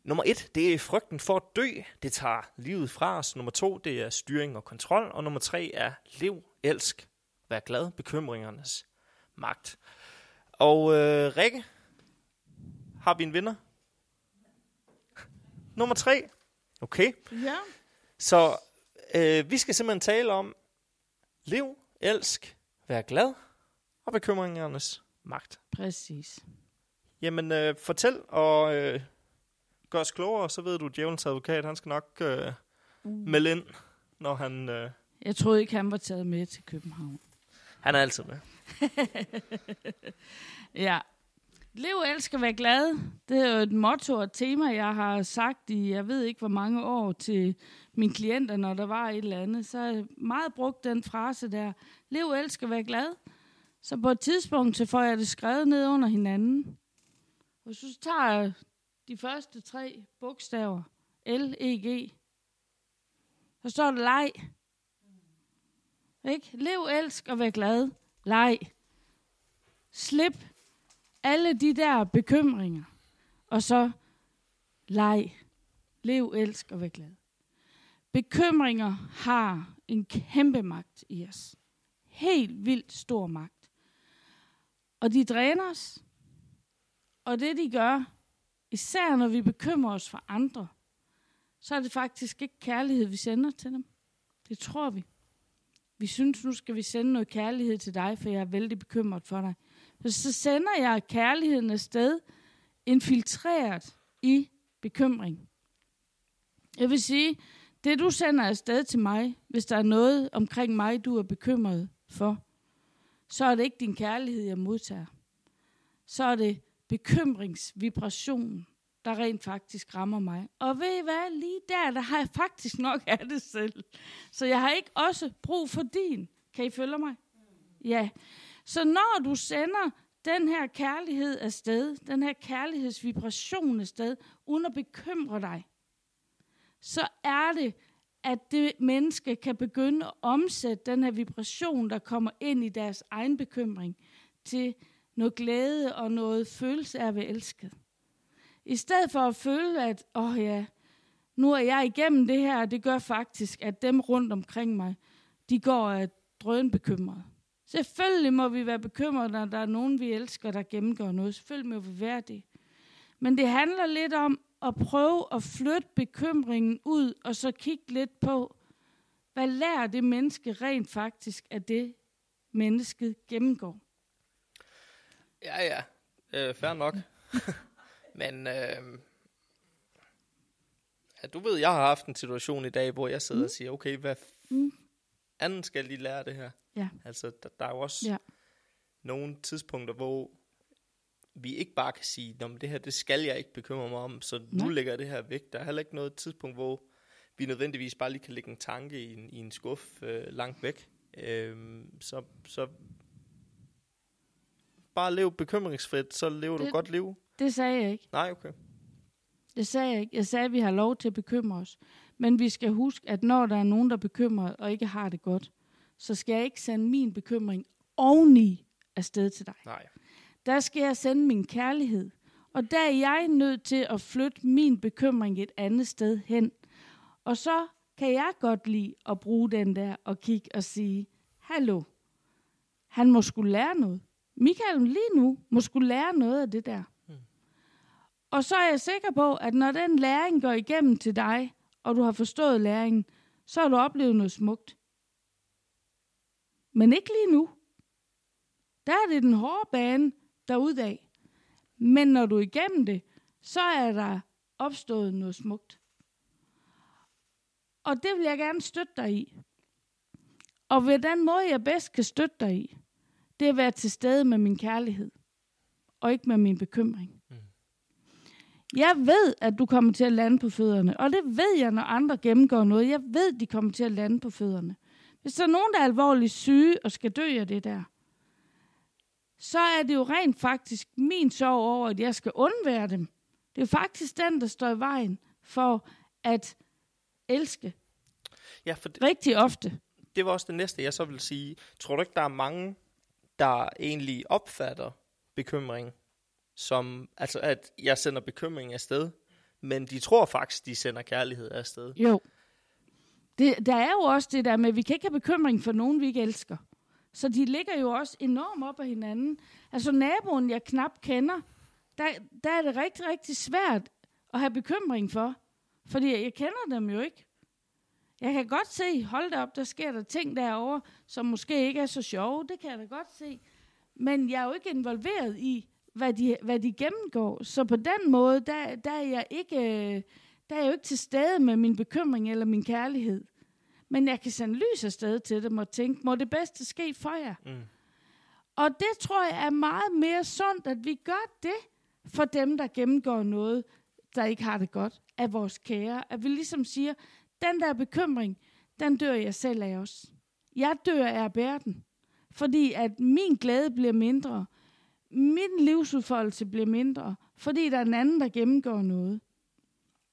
[SPEAKER 1] Nummer et, det er frygten for at dø. Det tager livet fra os. Nummer to, det er styring og kontrol. Og nummer tre er lev, elsk, vær glad, bekymringernes magt. Og øh, Rikke, har vi en vinder? Nummer tre. Okay.
[SPEAKER 2] Ja.
[SPEAKER 1] Så øh, vi skal simpelthen tale om lev, elsk, vær glad og bekymringernes magt.
[SPEAKER 2] Præcis.
[SPEAKER 1] Jamen, øh, fortæl og øh, gør os klogere, så ved du, at djævelens advokat, han skal nok øh, melde ind, når han... Øh,
[SPEAKER 2] Jeg troede ikke, han var taget med til København
[SPEAKER 1] han er altid med.
[SPEAKER 2] Ja. Lev, elsker, være vær glad. Det er jo et motto og et tema, jeg har sagt i, jeg ved ikke hvor mange år til mine klienter, når der var et eller andet. Så jeg meget brugt den frase der. Lev, elsker, være vær glad. Så på et tidspunkt, så får jeg det skrevet ned under hinanden. Og så tager jeg de første tre bogstaver. L, E, G. Så står der leg. Ikke? Lev, elsk og vær glad. Leg. Slip alle de der bekymringer. Og så leg. Lev, elsk og vær glad. Bekymringer har en kæmpe magt i os. Helt vildt stor magt. Og de dræner os. Og det de gør, især når vi bekymrer os for andre, så er det faktisk ikke kærlighed, vi sender til dem. Det tror vi. Vi synes, nu skal vi sende noget kærlighed til dig, for jeg er vældig bekymret for dig. Så sender jeg kærligheden afsted, infiltreret i bekymring. Jeg vil sige, det du sender afsted til mig, hvis der er noget omkring mig, du er bekymret for, så er det ikke din kærlighed, jeg modtager. Så er det bekymringsvibrationen, der rent faktisk rammer mig. Og ved I hvad, lige der, der har jeg faktisk nok af det selv. Så jeg har ikke også brug for din. Kan I følge mig? Ja. Så når du sender den her kærlighed afsted, den her kærlighedsvibration afsted, uden at bekymre dig, så er det, at det menneske kan begynde at omsætte den her vibration, der kommer ind i deres egen bekymring, til noget glæde og noget følelse af at være elsket. I stedet for at føle, at åh oh ja, nu er jeg igennem det her, og det gør faktisk, at dem rundt omkring mig, de går af drøn bekymret. Selvfølgelig må vi være bekymrede, når der er nogen, vi elsker, der gennemgår noget. Selvfølgelig må vi være det. Men det handler lidt om at prøve at flytte bekymringen ud, og så kigge lidt på, hvad lærer det menneske rent faktisk af det, mennesket gennemgår.
[SPEAKER 1] Ja, ja. Øh, fair nok. Men øh, ja, du ved, jeg har haft en situation i dag, hvor jeg sidder mm. og siger, okay, hvad
[SPEAKER 2] Mm.
[SPEAKER 1] anden skal lige lære det her?
[SPEAKER 2] Ja.
[SPEAKER 1] Altså, der, der er jo også
[SPEAKER 2] Ja.
[SPEAKER 1] nogle tidspunkter, hvor vi ikke bare kan sige, Nå, men det her, det skal jeg ikke bekymre mig om, så nu
[SPEAKER 2] Nej.
[SPEAKER 1] lægger jeg det her væk. Der er heller ikke noget tidspunkt, hvor vi nødvendigvis bare lige kan lægge en tanke i en, i en skuff øh, langt væk. Øhm, så, så bare lev bekymringsfrit, så lever du
[SPEAKER 2] Det-
[SPEAKER 1] godt liv.
[SPEAKER 2] Det sagde jeg ikke.
[SPEAKER 1] Nej, okay.
[SPEAKER 2] Det sagde jeg ikke. Jeg sagde, at vi har lov til at bekymre os. Men vi skal huske, at når der er nogen, der er bekymret og ikke har det godt, så skal jeg ikke sende min bekymring oveni afsted til dig.
[SPEAKER 1] Nej.
[SPEAKER 2] Der skal jeg sende min kærlighed. Og der er jeg nødt til at flytte min bekymring et andet sted hen. Og så kan jeg godt lide at bruge den der og kigge og sige, hallo, han må skulle lære noget. Michael lige nu må skulle lære noget af det der. Og så er jeg sikker på, at når den læring går igennem til dig, og du har forstået læringen, så har du oplevet noget smukt. Men ikke lige nu. Der er det den hårde bane derudad. Men når du er igennem det, så er der opstået noget smukt. Og det vil jeg gerne støtte dig i. Og ved den måde, jeg bedst kan støtte dig i, det er at være til stede med min kærlighed, og ikke med min bekymring. Jeg ved, at du kommer til at lande på fødderne, og det ved jeg, når andre gennemgår noget. Jeg ved, de kommer til at lande på fødderne. Hvis der er nogen, der er alvorligt syge og skal dø af det der, så er det jo rent faktisk min sorg over, at jeg skal undvære dem. Det er faktisk den, der står i vejen for at elske
[SPEAKER 1] Ja, for det,
[SPEAKER 2] rigtig ofte.
[SPEAKER 1] det var også det næste, jeg så vil sige. Tror du ikke, der er mange, der egentlig opfatter bekymring som, altså at jeg sender bekymring afsted, men de tror faktisk, de sender kærlighed afsted.
[SPEAKER 2] Jo. Det, der er jo også det der med, at vi kan ikke have bekymring for nogen, vi ikke elsker. Så de ligger jo også enormt op af hinanden. Altså naboen, jeg knap kender, der, der er det rigtig, rigtig svært at have bekymring for. Fordi jeg kender dem jo ikke. Jeg kan godt se, hold da op, der sker der ting derovre, som måske ikke er så sjove. Det kan jeg da godt se. Men jeg er jo ikke involveret i, hvad de, hvad de gennemgår. Så på den måde, der, der, er jeg ikke, der er jeg jo ikke til stede med min bekymring eller min kærlighed. Men jeg kan sende lys afsted til dem og tænke, må det bedste ske for jer.
[SPEAKER 1] Mm.
[SPEAKER 2] Og det tror jeg er meget mere sundt, at vi gør det for dem, der gennemgår noget, der ikke har det godt, af vores kære. At vi ligesom siger, den der bekymring, den dør jeg selv af os. Jeg dør af at bære den. Fordi at min glæde bliver mindre. Min livsudfoldelse bliver mindre. Fordi der er en anden, der gennemgår noget.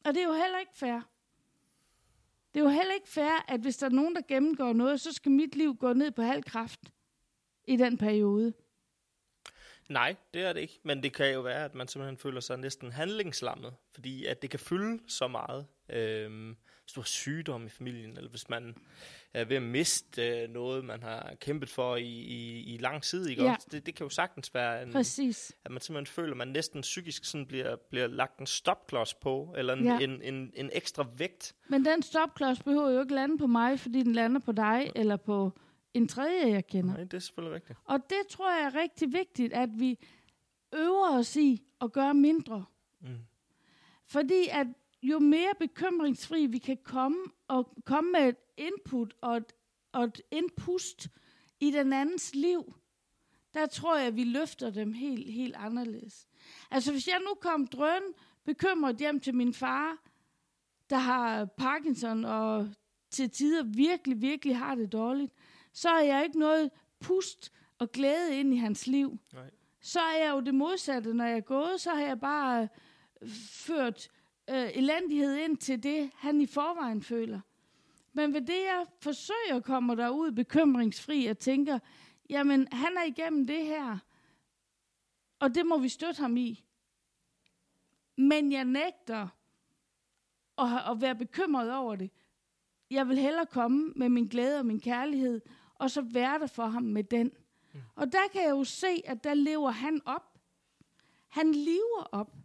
[SPEAKER 2] Og det er jo heller ikke fair. Det er jo heller ikke fair, at hvis der er nogen, der gennemgår noget, så skal mit liv gå ned på halv kraft i den periode.
[SPEAKER 1] Nej, det er det ikke. Men det kan jo være, at man simpelthen føler sig næsten handlingslammet, fordi at det kan fylde så meget. Øhm, har sygdom i familien, eller hvis man er ved at miste øh, noget, man har kæmpet for i, i, i lang tid. Ikke?
[SPEAKER 2] Ja.
[SPEAKER 1] Det, det kan jo sagtens være, en,
[SPEAKER 2] Præcis.
[SPEAKER 1] at man simpelthen føler, at man næsten psykisk sådan bliver, bliver lagt en stopklods på, eller en,
[SPEAKER 2] Ja.
[SPEAKER 1] en, en, en ekstra vægt.
[SPEAKER 2] Men den stopklods behøver jo ikke lande på mig, fordi den lander på dig eller på en tredje, jeg kender.
[SPEAKER 1] Nej, det er selvfølgelig rigtigt.
[SPEAKER 2] Og det tror jeg er rigtig vigtigt, at vi øver os i at gøre mindre.
[SPEAKER 1] Mm.
[SPEAKER 2] Fordi at jo mere bekymringsfri vi kan komme, og komme med et input og et, og et indpust i den andens liv, der tror jeg, at vi løfter dem helt, helt anderledes. Altså hvis jeg nu kom drøn bekymret hjem til min far, der har Parkinson og til tider virkelig, virkelig har det dårligt, så er jeg ikke noget pust og glæde ind i hans liv.
[SPEAKER 1] Nej.
[SPEAKER 2] Så er jeg jo det modsatte. Når jeg er gået, så har jeg bare øh, ført øh, elendighed ind til det, han i forvejen føler. Men ved det, jeg forsøger at komme derud bekymringsfri og tænker, jamen, han er igennem det her, og det må vi støtte ham i. Men jeg nægter at, at være bekymret over det. Jeg vil hellere komme med min glæde og min kærlighed, og så være der for ham med den. Mm. Og der kan jeg jo se, at der lever han op. Han lever op.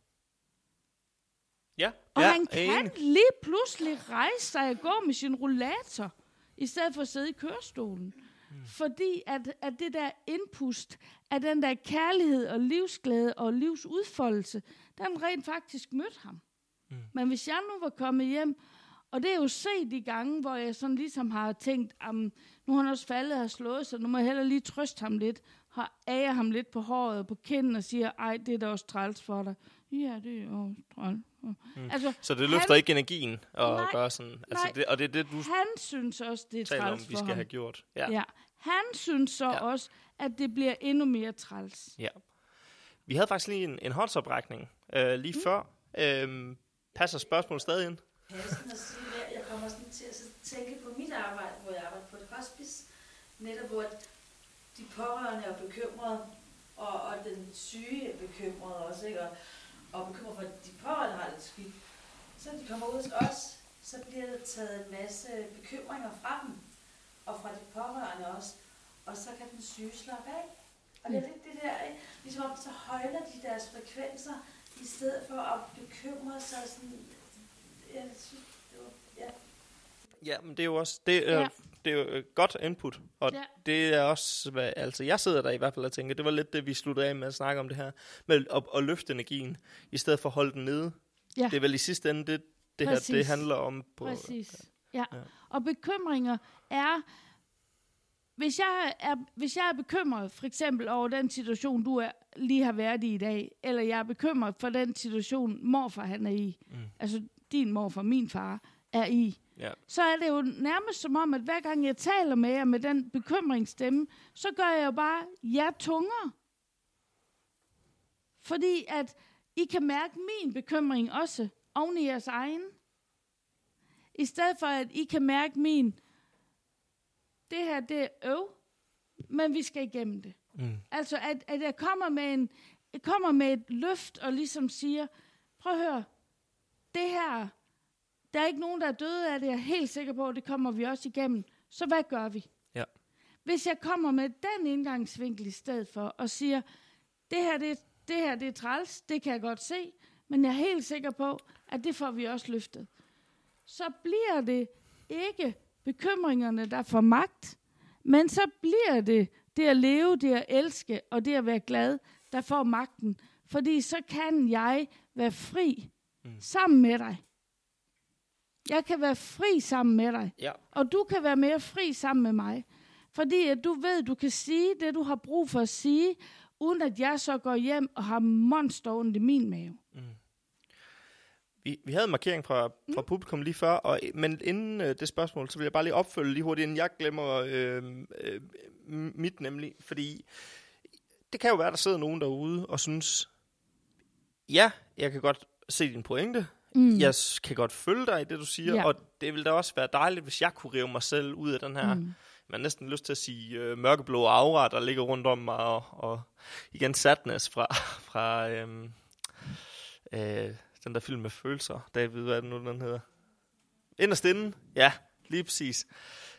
[SPEAKER 2] Og
[SPEAKER 1] ja,
[SPEAKER 2] han kan
[SPEAKER 1] enig.
[SPEAKER 2] lige pludselig rejse sig og gå med sin rollator, i stedet for at sidde i kørestolen. Mm. Fordi at, at det der indpust af den der kærlighed og livsglæde og livsudfoldelse, den rent faktisk mødte ham. Mm. Men hvis jeg nu var kommet hjem, og det er jo set de gange, hvor jeg sådan ligesom har tænkt, um, nu har han også faldet og har slået sig, nu må jeg heller lige trøste ham lidt, har æger ham lidt på håret og på kinden og siger, ej, det er da også træls for dig. Ja, det er også træls. Mm. Altså,
[SPEAKER 1] Så det løfter
[SPEAKER 2] han,
[SPEAKER 1] ikke energien at
[SPEAKER 2] Nej,
[SPEAKER 1] gøre sådan. Altså
[SPEAKER 2] nej.
[SPEAKER 1] det, og det er det, du
[SPEAKER 2] Han synes også, det er
[SPEAKER 1] taler om,
[SPEAKER 2] træls
[SPEAKER 1] vi skal
[SPEAKER 2] ham.
[SPEAKER 1] have gjort. Ja.
[SPEAKER 2] Ja. Han synes så
[SPEAKER 1] Ja.
[SPEAKER 2] også, at det bliver endnu mere træls.
[SPEAKER 1] ja. Vi havde faktisk lige en, en håndsoprækning øh, lige mm. før. Øhm, passer spørgsmålet stadig ind?
[SPEAKER 6] passende at sige. Jeg kommer sådan til at så tænke på mit arbejde, hvor jeg arbejder på et hospice. Netop hvor de pårørende er bekymrede, og, og den syge er bekymret også, ikke? Og, og bekymret for, at de pårørende har det skidt. Så når de kommer ud hos os, så bliver der taget en masse bekymringer fra dem, og fra de pårørende også. Og så kan den syge slappe af. Og det er lidt det der, ikke? ligesom om så højner de deres frekvenser, i stedet for at bekymre sig sådan, jeg synes, det var, ja,
[SPEAKER 1] Ja, men det er jo også det er,
[SPEAKER 2] Ja.
[SPEAKER 1] Det er jo et godt input, og
[SPEAKER 2] Ja.
[SPEAKER 1] det er også, hvad, altså jeg sidder der i hvert fald og tænker, det var lidt det, vi sluttede af med at snakke om det her, med at, at løfte energien, i stedet for at holde den nede.
[SPEAKER 2] Ja.
[SPEAKER 1] Det er vel i sidste ende det, det her, det handler om. På,
[SPEAKER 2] Præcis. Ja.
[SPEAKER 1] Ja.
[SPEAKER 2] ja. Og bekymringer er, hvis jeg er, hvis jeg er bekymret for eksempel over den situation, du er, lige har været i i dag, eller jeg er bekymret for den situation, morfar han er i, mm. altså din morfar, min far, er i,
[SPEAKER 1] Ja.
[SPEAKER 2] så er det jo nærmest som om, at hver gang jeg taler med jer med den bekymringsstemme, så gør jeg jo bare jer tungere. Fordi at I kan mærke min bekymring også oven i jeres egen. I stedet for, at I kan mærke min, det her, det er øv, men vi skal igennem det.
[SPEAKER 1] Mm.
[SPEAKER 2] Altså, at, at jeg kommer med, en, jeg kommer med et løft og ligesom siger, prøv at høre, det her, der er ikke nogen, der er døde af det, jeg er helt sikker på, det kommer vi også igennem. Så hvad gør vi?
[SPEAKER 1] Ja.
[SPEAKER 2] Hvis jeg kommer med den indgangsvinkel i stedet for, og siger, det her, det, det her, det er træls, det kan jeg godt se, men jeg er helt sikker på, at det får vi også løftet. Så bliver det ikke bekymringerne, der får magt, men så bliver det det at leve, det at elske og det at være glad, der får magten. Fordi så kan jeg være fri mm. sammen med dig. Jeg kan være fri sammen med dig.
[SPEAKER 1] Ja.
[SPEAKER 2] Og du kan være mere fri sammen med mig. Fordi at du ved, du kan sige det, du har brug for at sige, uden at jeg så går hjem og har monster ondt i min mave.
[SPEAKER 1] Vi, vi havde en markering fra, fra publikum lige før, og, men inden øh, det spørgsmål, så vil jeg bare lige opfølge lige hurtigt, inden jeg glemmer øh, øh, mit nemlig, fordi det kan jo være, der sidder nogen derude og synes, ja, jeg kan godt se din pointe, mm. jeg kan godt følge dig i det, du siger,
[SPEAKER 2] Ja.
[SPEAKER 1] og det ville da også være dejligt, hvis jeg kunne rive mig selv ud af den her, mm. man har næsten lyst til at sige øh, mørkeblå aura, der ligger rundt om mig, og, og igen sadness fra, fra øh, øh, den der film med følelser. David, hvad er det nu, den hedder? Inderst inden? Ja, lige præcis.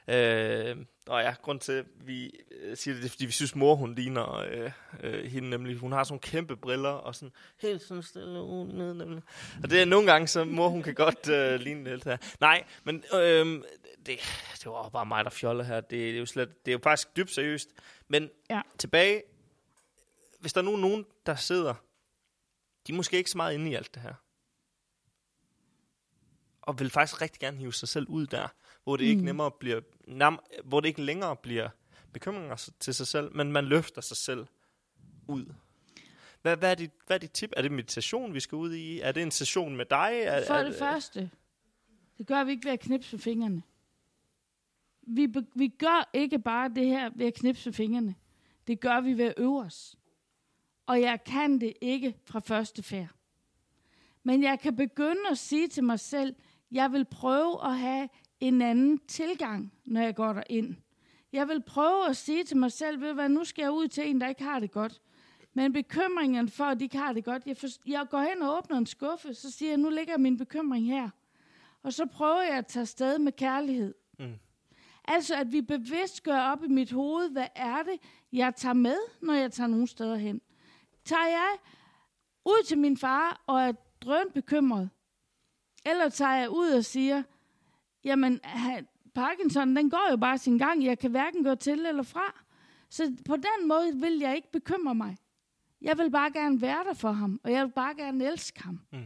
[SPEAKER 1] Øh, og ja, grund til, at vi øh, siger det, det er, fordi vi synes, mor, hun ligner øh, øh, hende nemlig. Hun har sådan nogle kæmpe briller, og sådan helt sådan stille ud ned, nemlig. Og det er nogle gange, så mor, hun kan godt øh, ligne lidt her. Nej, men øh, det, det var bare mig, der fjoller her. Det, det, er jo slet, det er jo faktisk dybt seriøst. Men
[SPEAKER 2] Ja.
[SPEAKER 1] tilbage, hvis der er nu nogen, der sidder, de er måske ikke så meget inde i alt det her. og vil faktisk rigtig gerne hive sig selv ud der, hvor det mm. ikke nemmere bliver, nærm, hvor det ikke længere bliver bekymringer til sig selv, men man løfter sig selv ud. Hvad, hvad, er dit, hvad er dit tip? Er det meditation, vi skal ud i? Er det en session med dig? Er,
[SPEAKER 2] For
[SPEAKER 1] er,
[SPEAKER 2] det første, det gør vi ikke ved at knipse med fingrene. Vi, be- vi gør ikke bare det her ved at knipse med fingrene. Det gør vi ved at øve os. Og jeg kan det ikke fra første færd. Men jeg kan begynde at sige til mig selv, jeg vil prøve at have en anden tilgang, når jeg går derind. Jeg vil prøve at sige til mig selv, ved hvad, nu skal jeg ud til en, der ikke har det godt. Men bekymringen for, at de ikke har det godt, jeg, for, jeg går hen og åbner en skuffe, så siger jeg, nu ligger min bekymring her. Og så prøver jeg at tage sted med kærlighed.
[SPEAKER 1] Mm.
[SPEAKER 2] Altså, at vi bevidst gør op i mit hoved, hvad er det, jeg tager med, når jeg tager nogle steder hen. Tager jeg ud til min far og er drønt bekymret? Eller tager jeg ud og siger, jamen, Parkinson, den går jo bare sin gang. Jeg kan hverken gå til eller fra. Så på den måde vil jeg ikke bekymre mig. Jeg vil bare gerne være der for ham, og jeg vil bare gerne elske ham.
[SPEAKER 1] Mm.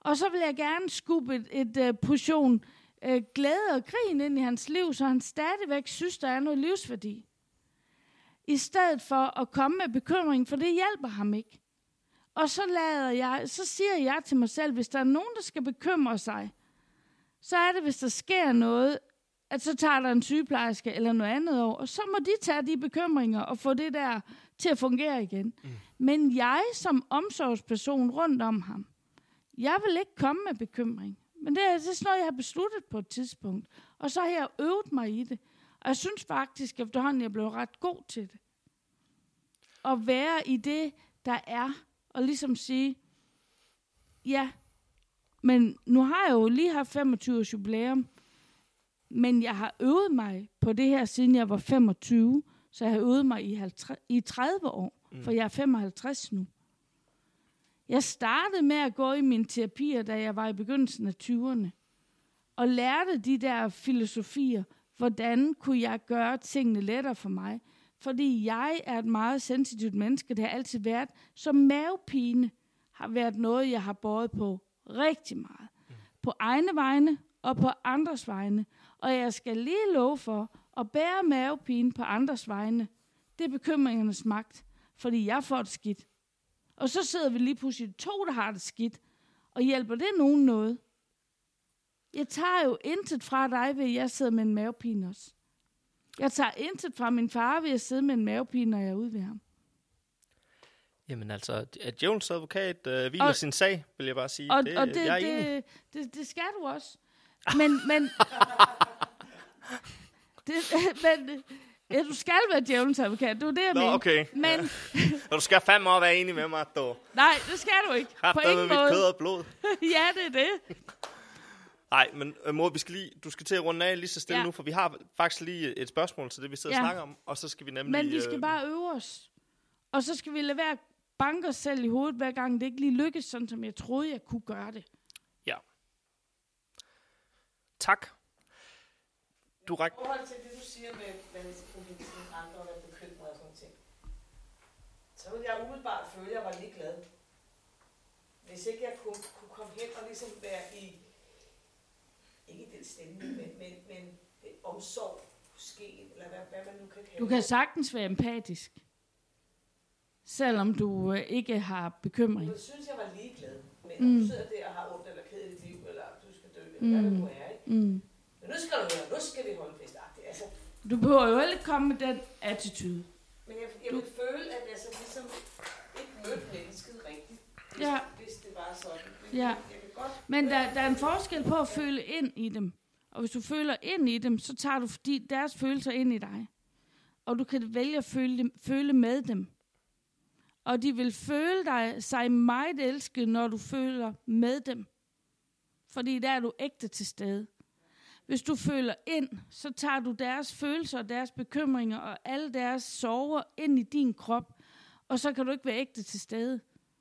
[SPEAKER 2] Og så vil jeg gerne skubbe et, et uh, portion uh, glæde og grin ind i hans liv, så han stadigvæk synes, der er noget livsværdi. I stedet for at komme med bekymring, for det hjælper ham ikke. Og så, lader jeg, så siger jeg til mig selv, hvis der er nogen, der skal bekymre sig, så er det, hvis der sker noget, at så tager der en sygeplejerske eller noget andet over, og så må de tage de bekymringer og få det der til at fungere igen. Mm. Men jeg som omsorgsperson rundt om ham, jeg vil ikke komme med bekymring. Men det er, det er sådan noget, jeg har besluttet på et tidspunkt. Og så har jeg øvet mig i det. Og jeg synes faktisk, efterhånden, jeg blev ret god til det. At være i det, der er. Og ligesom sige, ja, men nu har jeg jo lige haft 25 års jubilæum. Men jeg har øvet mig på det her, siden jeg var 25. Så jeg har øvet mig i, 50, i 30 år. Mm. For jeg er 55 nu. Jeg startede med at gå i mine terapier, da jeg var i begyndelsen af 20'erne. Og lærte de der filosofier. Hvordan kunne jeg gøre tingene lettere for mig? Fordi jeg er et meget sensitivt menneske. Det har altid været. Så mavepine har været noget, jeg har båret på rigtig meget. På egne vegne og på andres vegne. Og jeg skal lige love for at bære mavepine på andres vegne. Det er bekymringernes magt. Fordi jeg får det skidt. Og så sidder vi lige pludselig to, der har det skidt. Og hjælper det nogen noget? Jeg tager jo intet fra dig, ved at jeg sidder med en mavepine også. Jeg tager intet fra min far, ved at sidde med en mavepine, når jeg er ude ved ham.
[SPEAKER 1] Jamen altså, at djævelens advokat øh, hviler
[SPEAKER 2] Og-
[SPEAKER 1] sin sag, vil jeg bare sige.
[SPEAKER 2] Og,
[SPEAKER 1] det,
[SPEAKER 2] og det,
[SPEAKER 1] jeg er enig.
[SPEAKER 2] det, det, det skal du også. Men, men, det, men ja, du skal være djævelens advokat, det er det, jeg
[SPEAKER 1] Nå,
[SPEAKER 2] mener.
[SPEAKER 1] okay.
[SPEAKER 2] Men
[SPEAKER 1] Og du skal fandme også være enig med mig, at du
[SPEAKER 2] nej, det skal du ikke.
[SPEAKER 1] har
[SPEAKER 2] På ingen
[SPEAKER 1] mit
[SPEAKER 2] måde.
[SPEAKER 1] kød og blod.
[SPEAKER 2] ja, det er det.
[SPEAKER 1] Nej, men øh, mor, vi skal lige, du skal til at runde af lige så stille
[SPEAKER 2] Ja.
[SPEAKER 1] nu, for vi har faktisk lige et spørgsmål til det, vi sidder
[SPEAKER 2] Ja.
[SPEAKER 1] og snakker om, og så skal vi nemlig...
[SPEAKER 2] Men vi skal
[SPEAKER 1] øh,
[SPEAKER 2] bare øve os. Og så skal vi lade være banke os selv i hovedet, hver gang det ikke lige lykkes, sådan som jeg troede, jeg kunne gøre det.
[SPEAKER 1] Ja. Tak. Du ræk...
[SPEAKER 5] I forhold til det, du siger med, hvad det til andre og være bekymret og sådan ting, så ville jeg umiddelbart føle, at jeg var ligeglad. Hvis ikke jeg kunne, kunne komme hen og ligesom være i, ikke i den stemning, men, men, men omsorg måske, eller hvad, hvad man nu kan kalde
[SPEAKER 2] Du kan sagtens være empatisk. Selvom du øh, ikke har bekymring.
[SPEAKER 5] Jeg synes, jeg var ligeglad. Men
[SPEAKER 2] Mm.
[SPEAKER 5] mm. du sidder der og har ondt eller ked i dit liv, eller du skal dø, eller mm. hvad det nu er, ikke?
[SPEAKER 2] Mm.
[SPEAKER 5] Men nu skal du høre, nu skal vi holde fest. Ah, det, altså,
[SPEAKER 2] Du behøver jo ikke komme med den attitude.
[SPEAKER 5] men jeg, jeg vil føle, at jeg så ligesom ikke mødte mennesket rigtigt, hvis,
[SPEAKER 2] Ja.
[SPEAKER 5] hvis det var sådan. Men
[SPEAKER 2] Ja.
[SPEAKER 5] Jeg, kan godt
[SPEAKER 2] Men der, der er en forskel på at føle ind i dem. Og hvis du føler ind i dem, så tager du fordi deres følelser ind i dig. Og du kan vælge at føle, føle med dem. Og de vil føle dig sig meget elsket, når du føler med dem. Fordi der er du ægte til stede. Hvis du føler ind, så tager du deres følelser og deres bekymringer og alle deres sorger ind i din krop. Og så kan du ikke være ægte til stede.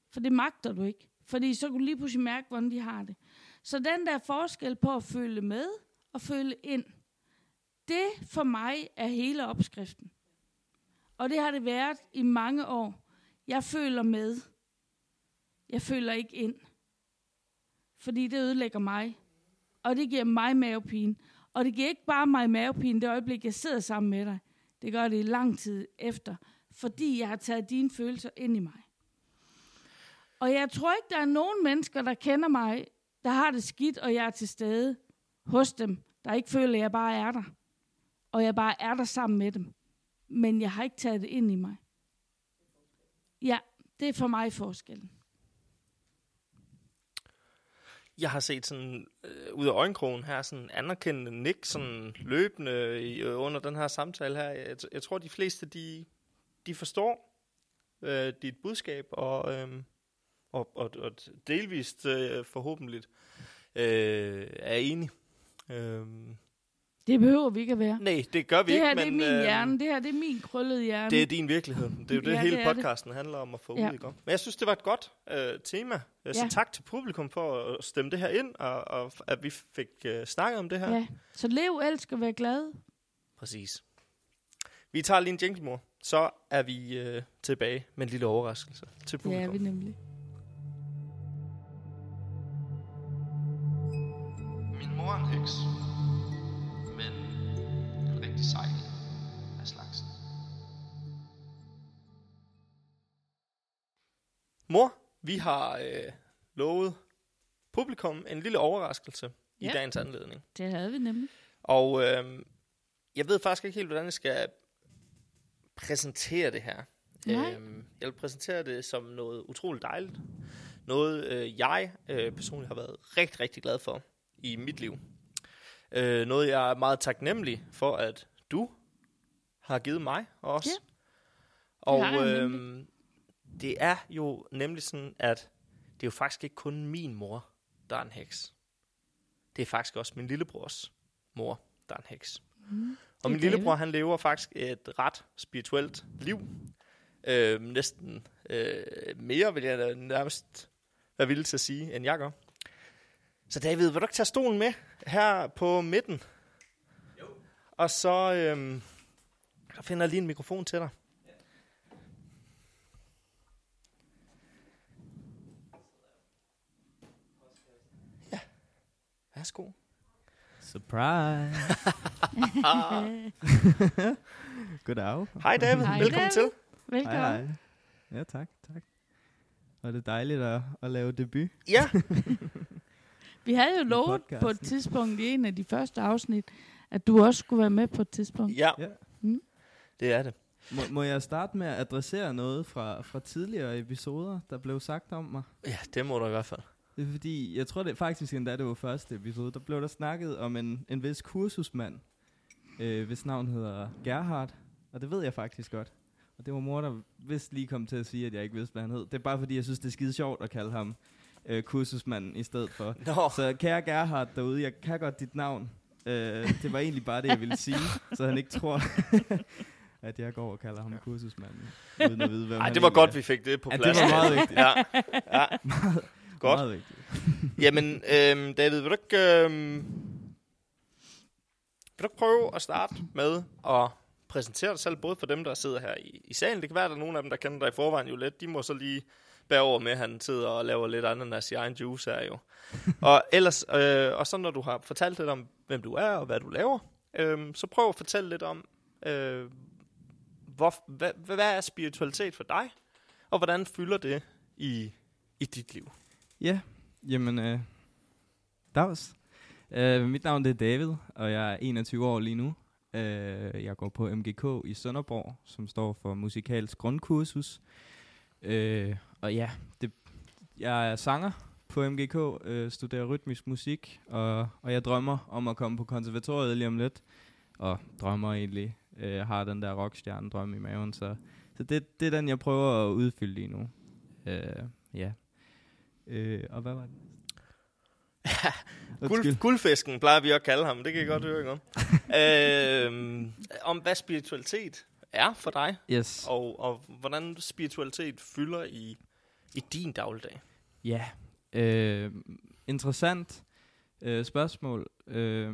[SPEAKER 2] For det magter du ikke. Fordi så kan du lige pludselig mærke, hvordan de har det. Så den der forskel på at føle med og føle ind, det for mig er hele opskriften. Og det har det været i mange år. Jeg føler med. Jeg føler ikke ind. Fordi det ødelægger mig. Og det giver mig mavepine. Og det giver ikke bare mig mavepine det øjeblik, jeg sidder sammen med dig. Det gør det i lang tid efter. Fordi jeg har taget dine følelser ind i mig. Og jeg tror ikke, der er nogen mennesker, der kender mig, der har det skidt, og jeg er til stede hos dem, der ikke føler, at jeg bare er der. Og jeg bare er der sammen med dem. Men jeg har ikke taget det ind i mig. Ja, det er for mig forskellen.
[SPEAKER 1] Jeg har set sådan øh, ud af øjenkrogen her, sådan anerkendende nik, sådan løbende i, øh, under den her samtale her. Jeg, jeg tror, de fleste, de, de forstår øh, dit budskab, og, øh, og, og, og delvist øh, forhåbentlig øh, er enige. Øh,
[SPEAKER 2] det behøver vi ikke at være.
[SPEAKER 1] nej, det gør vi
[SPEAKER 2] Det her
[SPEAKER 1] ikke,
[SPEAKER 2] det er
[SPEAKER 1] men
[SPEAKER 2] min
[SPEAKER 1] øh,
[SPEAKER 2] hjerne. Det her det er min krøllede hjerne.
[SPEAKER 1] det er din virkelighed. Det er jo det,
[SPEAKER 2] Ja,
[SPEAKER 1] hele
[SPEAKER 2] det er det.
[SPEAKER 1] podcasten handler om at få
[SPEAKER 2] Ja.
[SPEAKER 1] ud. Ikke? Men jeg synes, det var et godt øh, tema. Så
[SPEAKER 2] Ja.
[SPEAKER 1] tak til publikum for at stemme det her ind, og, og at vi fik øh, snakket om det her.
[SPEAKER 2] Ja. Så lev, elsk og vær glad.
[SPEAKER 1] Præcis. Vi tager lige en jingle, mor. Så er vi øh, tilbage med en lille overraskelse til
[SPEAKER 2] Det
[SPEAKER 1] publikum.
[SPEAKER 2] er vi nemlig.
[SPEAKER 3] Min mor er en heks, rigtig sej af slagsen.
[SPEAKER 1] Mor, vi har øh, lovet publikum en lille overraskelse i
[SPEAKER 2] Ja.
[SPEAKER 1] dagens anledning.
[SPEAKER 2] Det havde vi nemlig.
[SPEAKER 1] Og øh, jeg ved faktisk ikke helt, hvordan jeg skal præsentere det her.
[SPEAKER 2] Nej.
[SPEAKER 1] Øhm, jeg vil præsentere det som noget utroligt dejligt. Noget, øh, jeg øh, personligt har været rigtig, rigtig glad for i mit liv. Øh, noget, jeg er meget taknemmelig for, at du har givet mig også.
[SPEAKER 2] Ja.
[SPEAKER 1] Og øh, det er jo nemlig sådan, at det er jo faktisk ikke kun min mor, der er en heks. Det er faktisk også min lillebrors mor, der er en heks.
[SPEAKER 2] Mm.
[SPEAKER 1] Og min lillebror, han lever faktisk et ret spirituelt liv. Øh, næsten øh, mere, vil jeg nærmest være villig til at sige, end jeg gør. Så David, vil du ikke tage stolen med her på midten? Jo. Og så, øh, så finder jeg lige en mikrofon til dig. Ja. Værsgo.
[SPEAKER 7] Surprise. Goddag.
[SPEAKER 1] Hej David,
[SPEAKER 2] Hej,
[SPEAKER 1] velkommen
[SPEAKER 2] David.
[SPEAKER 1] til.
[SPEAKER 2] Velkommen.
[SPEAKER 7] Hej, hej. Ja, tak, tak. Og det dejligt at, at lave debut.
[SPEAKER 1] Ja,
[SPEAKER 2] Vi havde jo lovet på et tidspunkt i en af de første afsnit, at du også skulle være med på et tidspunkt.
[SPEAKER 1] ja,
[SPEAKER 7] Ja.
[SPEAKER 2] Mm.
[SPEAKER 1] det er det.
[SPEAKER 7] Må, må jeg starte med at adressere noget fra, fra tidligere episoder, der blev sagt om mig?
[SPEAKER 1] Ja, det må du i hvert fald.
[SPEAKER 7] Det er fordi, jeg tror det faktisk endda det var første episode, der blev der snakket om en, en vis kursusmand, øh, hvis navn hedder Gerhard, og det ved jeg faktisk godt. Og det var mor, der vist lige kom til at sige, at jeg ikke vidste, hvad han hed. Det er bare fordi, jeg synes, det er skide sjovt at kalde ham øh, kursusmanden i stedet for.
[SPEAKER 1] Nå,
[SPEAKER 7] Så kære Gerhard derude, jeg kan godt dit navn. Øh, det var egentlig bare det, jeg ville sige, så han ikke tror, at jeg går og kalder ham kursusmanden, uden at vide, hvem
[SPEAKER 1] Ej, det var godt,
[SPEAKER 7] er.
[SPEAKER 1] vi fik det på
[SPEAKER 7] Ja, det
[SPEAKER 1] plads.
[SPEAKER 7] var meget vigtigt.
[SPEAKER 1] ja, ja. Godt.
[SPEAKER 7] Meget vigtigt.
[SPEAKER 1] Jamen, øhm, David, vil du ikke, øhm, vil du ikke prøve at starte med at præsentere dig selv, både for dem, der sidder her i, i salen. Det kan være, at der er nogle af dem, der kender dig i forvejen jo lidt. De må så lige bagover med, at han sidder og laver lidt ananas i egen juice her jo. og ellers, øh, og så når du har fortalt lidt om, hvem du er og hvad du laver, øh, så prøv at fortælle lidt om, øh, hvor, hvad, hvad er spiritualitet for dig, og hvordan fylder det i, i dit liv?
[SPEAKER 7] Ja, jamen, øh, dags. Øh, mit navn det er David, og jeg er 21 år lige nu. Øh, jeg går på MGK i Sønderborg, som står for musikalsk grundkursus. Øh, og ja, det, jeg er sanger på MGK, øh, studerer rytmisk musik, og, og jeg drømmer om at komme på konservatoriet lige om lidt. Og drømmer egentlig, øh, har den der rockstjerne-drøm i maven, så, så det, det er den, jeg prøver at udfylde lige nu. Øh, ja. Øh, og hvad var det?
[SPEAKER 1] Guld, guldfisken plejer vi at kalde ham, det kan jeg godt høre, ikke om? øhm, om hvad spiritualitet er for dig,
[SPEAKER 7] Yes.
[SPEAKER 1] og, og hvordan spiritualitet fylder i, i din dagligdag.
[SPEAKER 7] Ja. Øh, interessant øh, spørgsmål. Øh,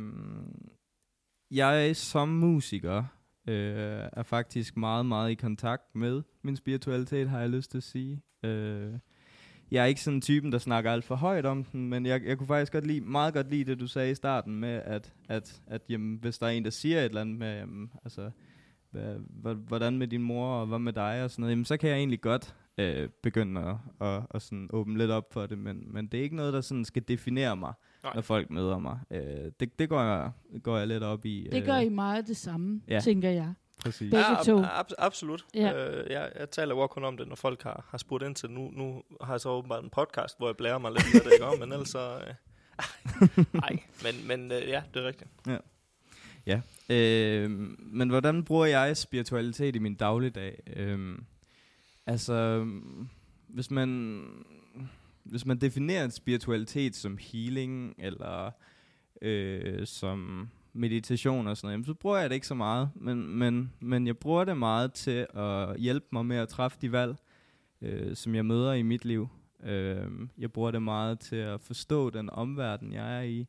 [SPEAKER 7] jeg som musiker øh, er faktisk meget, meget i kontakt med min spiritualitet, har jeg lyst til at sige. Øh, jeg er ikke sådan en typen, der snakker alt for højt om den, men jeg, jeg kunne faktisk godt lide, meget godt lide det, du sagde i starten med, at, at, at jamen, hvis der er en, der siger et eller andet med, jamen, altså, hvad, hvad, hvordan med din mor, og hvad med dig, og sådan noget, jamen, så kan jeg egentlig godt øh, begynde at, at, at sådan åbne lidt op for det, men, men det er ikke noget, der sådan skal definere mig,
[SPEAKER 1] Nej.
[SPEAKER 7] når folk møder mig. Øh, det, det går jeg, går jeg lidt op i.
[SPEAKER 2] Det gør
[SPEAKER 7] øh,
[SPEAKER 2] I meget det samme,
[SPEAKER 7] ja.
[SPEAKER 2] ja. tænker jeg.
[SPEAKER 7] Præcis.
[SPEAKER 2] Begge
[SPEAKER 1] ja,
[SPEAKER 2] to.
[SPEAKER 1] ab- absolut.
[SPEAKER 2] Ja.
[SPEAKER 1] Øh, jeg, jeg taler jo også kun om det, når folk har, har spurgt ind til det. Nu, nu har jeg så åbenbart en podcast, hvor jeg blærer mig lidt med det, ikke? om, men ellers så... Øh, nej, men, men øh, ja, det er rigtigt.
[SPEAKER 7] Ja. Øh, men hvordan bruger jeg spiritualitet i min dagligdag? Øh, altså, hvis man, hvis man definerer en spiritualitet som healing, eller øh, som meditation og sådan noget, jamen, så bruger jeg det ikke så meget. Men, men, men jeg bruger det meget til at hjælpe mig med at træffe de valg, øh, som jeg møder i mit liv. Øh, jeg bruger det meget til at forstå den omverden, jeg er i.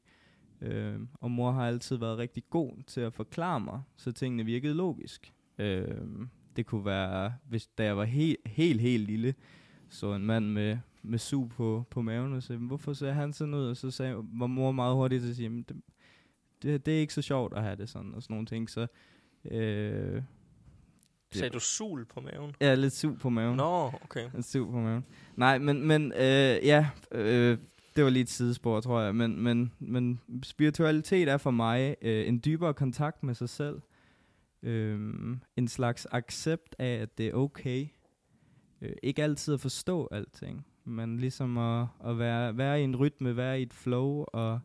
[SPEAKER 7] Øh, og mor har altid været rigtig god til at forklare mig, så tingene virkede logisk. Øh, det kunne være, hvis da jeg var helt, helt, helt lille, så en mand med, med su på, på maven, og sagde, hvorfor ser han sådan ud? Og så sagde, var mor meget hurtigt til at sige, "Men det, det, det er ikke så sjovt at have det sådan, og sådan nogle ting. Så øh,
[SPEAKER 1] Sagde du sul på maven?
[SPEAKER 7] er lidt su på maven.
[SPEAKER 1] Nå, okay.
[SPEAKER 7] En stiv på maven. Nej, men, men øh, ja, øh, det var lige et sidespor, tror jeg. Men, men, men spiritualitet er for mig øh, en dybere kontakt med sig selv. Øhm, en slags accept af, at det er okay. Øh, ikke altid at forstå alting, men ligesom at, at være, være i en rytme, være i et flow, og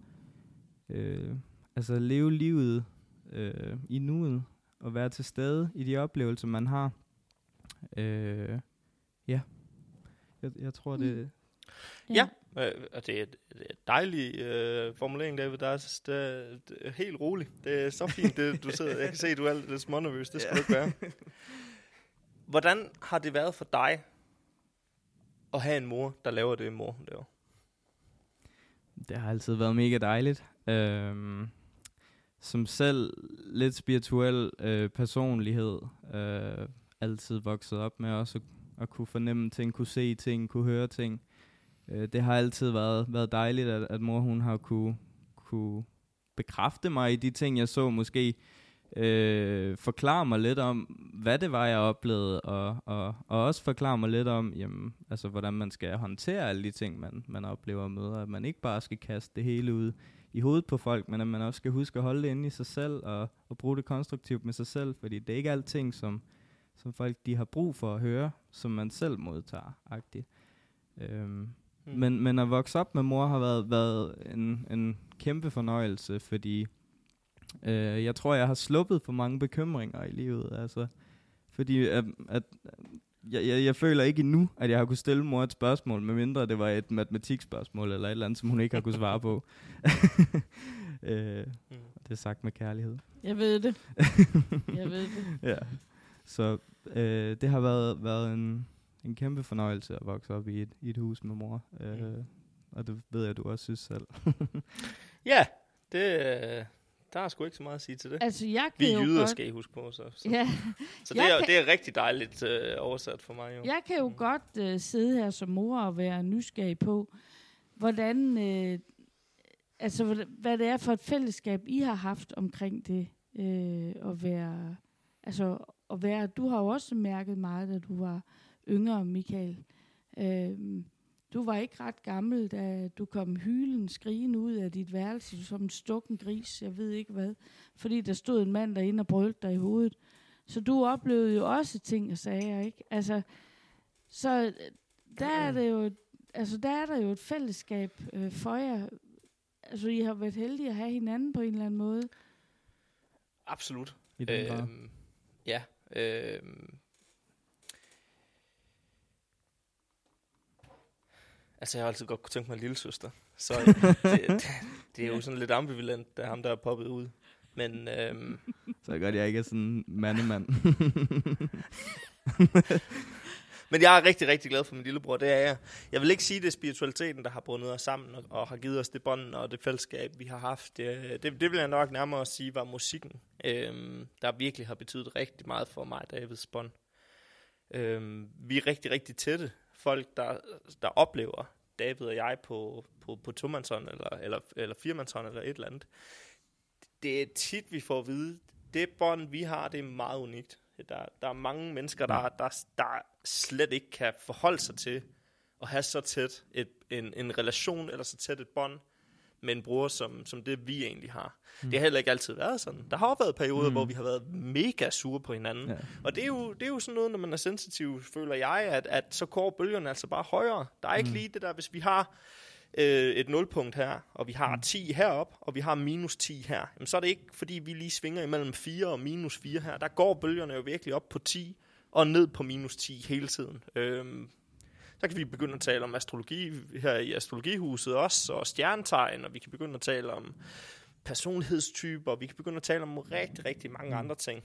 [SPEAKER 7] øh, altså leve livet øh, i nuet, og være til stede i de oplevelser, man har. Øh, ja. Jeg, jeg tror, det... Mm.
[SPEAKER 1] Ja. Øh, og det er det er en dejlig øh, formulering, David. Der er, det, er, det er helt roligt. Det er så fint, det, du sidder. Jeg kan se, at du er lidt smånervøs. Det skal ja. du ikke være. Hvordan har det været for dig at have en mor, der laver det, mor hun laver?
[SPEAKER 7] Det har altid været mega dejligt. Øhm, som selv lidt spirituel øh, personlighed, øh, altid vokset op med også at, at kunne fornemme ting, kunne se ting, kunne høre ting. Øh, det har altid været, været dejligt, at, at mor hun har kunne, kunne bekræfte mig i de ting, jeg så måske øh, forklare mig lidt om, hvad det var, jeg oplevede, og, og, og også forklare mig lidt om, jamen, altså, hvordan man skal håndtere alle de ting, man, man oplever og møder. At man ikke bare skal kaste det hele ud i hovedet på folk, men at man også skal huske at holde det inde i sig selv, og, og bruge det konstruktivt med sig selv, fordi det er ikke alting, som, som folk de har brug for at høre, som man selv modtager. -agtigt. Øhm,
[SPEAKER 1] Mm.
[SPEAKER 7] men, men at vokse op med mor har været, været en, en kæmpe fornøjelse, fordi øh, jeg tror, jeg har sluppet for mange bekymringer i livet. Altså, fordi at, at jeg, jeg, jeg føler ikke endnu, at jeg har kunne stille mor et spørgsmål, medmindre det var et matematikspørgsmål, eller et eller andet, som hun ikke har kunne svare på. øh,
[SPEAKER 1] Mm.
[SPEAKER 7] det er sagt med kærlighed.
[SPEAKER 2] Jeg ved det. Jeg ved det.
[SPEAKER 7] ja. Så øh, det har været, været en, en kæmpe fornøjelse at vokse op i et, i et hus med mor. Øh,
[SPEAKER 1] Mm.
[SPEAKER 7] Og det ved jeg, du også synes selv.
[SPEAKER 1] Ja, det, øh, der er sgu ikke så meget at sige til det.
[SPEAKER 2] Altså, jeg
[SPEAKER 1] Vi
[SPEAKER 2] kan
[SPEAKER 1] er
[SPEAKER 2] jo
[SPEAKER 1] jyder,
[SPEAKER 2] godt...
[SPEAKER 1] skal I huske på. Så, så,
[SPEAKER 2] Ja,
[SPEAKER 1] så
[SPEAKER 2] Jeg
[SPEAKER 1] det, er,
[SPEAKER 2] kan-
[SPEAKER 1] det er rigtig dejligt øh, oversat for mig. Jo.
[SPEAKER 2] jeg kan jo godt uh, sidde her som mor og være nysgerrig på, hvordan, uh, altså, hvad, hvad det er for et fællesskab, I har haft omkring det uh, at være, altså, at være, du har jo også mærket meget, da du var yngre, Michael. Uh, du var ikke ret gammel, da du kom hylen, skrigen ud af dit værelse, som en stukken gris, jeg ved ikke hvad, fordi der stod en mand derinde og brølte dig i hovedet. Så du oplevede jo også ting og sager, ikke? Altså, så øh, der er det jo, altså der er der jo et fællesskab øh, for jer. Altså, I har været heldige at have hinanden på en eller anden måde.
[SPEAKER 1] Absolut.
[SPEAKER 7] I den grad.
[SPEAKER 1] Øhm, ja. Øhm. Altså, jeg har altid godt kunne tænke mig en lille søster. Så øh, det, det, det, er jo sådan lidt ambivalent, da ham der er poppet ud. Men øhm,
[SPEAKER 7] Så det godt, jeg ikke er sådan en mandemand.
[SPEAKER 1] Men jeg er rigtig, rigtig glad for min lillebror, det er jeg. Jeg vil ikke sige, det er spiritualiteten, der har bundet os sammen og, og har givet os det bånd og det fællesskab, vi har haft. Det, det, det vil jeg nok nærmere sige var musikken, øhm, der virkelig har betydet rigtig meget for mig, Davids bånd. Øhm, vi er rigtig, rigtig tætte, folk, der, der oplever David og jeg på, på, på tomandshånd eller, eller, eller firemandshånd eller et eller andet, det er tit, vi får at vide, det bånd, vi har, det er meget unikt. Der, der er mange mennesker, der, der, der slet ikke kan forholde sig til at have så tæt et, en, en relation, eller så tæt et bånd med en bror, som, som det vi egentlig har. Mm. Det har heller ikke altid været sådan. Der har også været perioder, mm. hvor vi har været mega sure på hinanden. Ja. Og det er, jo, det er jo sådan noget, når man er sensitiv, føler jeg, at, at så går bølgerne altså bare højere. Der er ikke mm. lige det der, hvis vi har øh, et nulpunkt her, og vi har 10 herop, og vi har minus 10 her, jamen, så er det ikke, fordi vi lige svinger imellem 4 og minus 4 her. Der går bølgerne jo virkelig op på 10 og ned på minus 10 hele tiden. Øhm, så kan vi begynde at tale om astrologi her i astrologihuset også, og stjernetegn, og vi kan begynde at tale om personlighedstyper, og vi kan begynde at tale om rigtig, rigtig mange andre ting.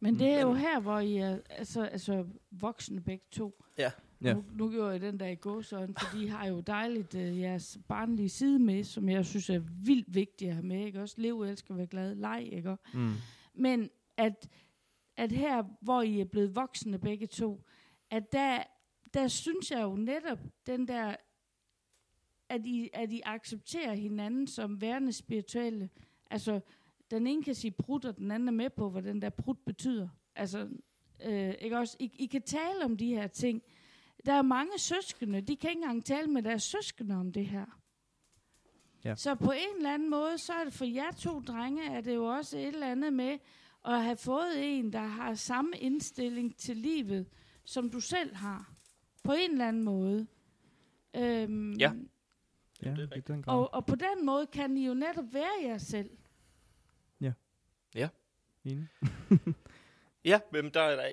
[SPEAKER 2] Men det er jo her, hvor I er altså, altså voksne begge to.
[SPEAKER 1] Ja.
[SPEAKER 7] Ja.
[SPEAKER 2] Nu, nu gjorde jeg den der i gåsøjne, fordi I har jo dejligt uh, jeres barnlige side med, som jeg synes er vildt vigtigt at have med. Ikke? Også lev, elsker, være glad, leg. Ikke?
[SPEAKER 7] Mm.
[SPEAKER 2] Men at, at her, hvor I er blevet voksne begge to, at der, der synes jeg jo netop den der, at I, at I accepterer hinanden som værende spirituelle. Altså, den ene kan sige prut, og den anden er med på, hvad den der prut betyder. Altså, øh, ikke også? I, I kan tale om de her ting. Der er mange søskende, de kan ikke engang tale med deres søskende om det her.
[SPEAKER 7] Ja.
[SPEAKER 2] Så på en eller anden måde, så er det for jer to drenge, er det jo også et eller andet med at have fået en, der har samme indstilling til livet, som du selv har. På en eller anden måde. Øhm,
[SPEAKER 1] Ja.
[SPEAKER 7] Ja,
[SPEAKER 1] det er
[SPEAKER 7] i den
[SPEAKER 2] og, og på den måde kan I jo netop være jer selv.
[SPEAKER 7] Enig.
[SPEAKER 1] Ja, men der, er- der,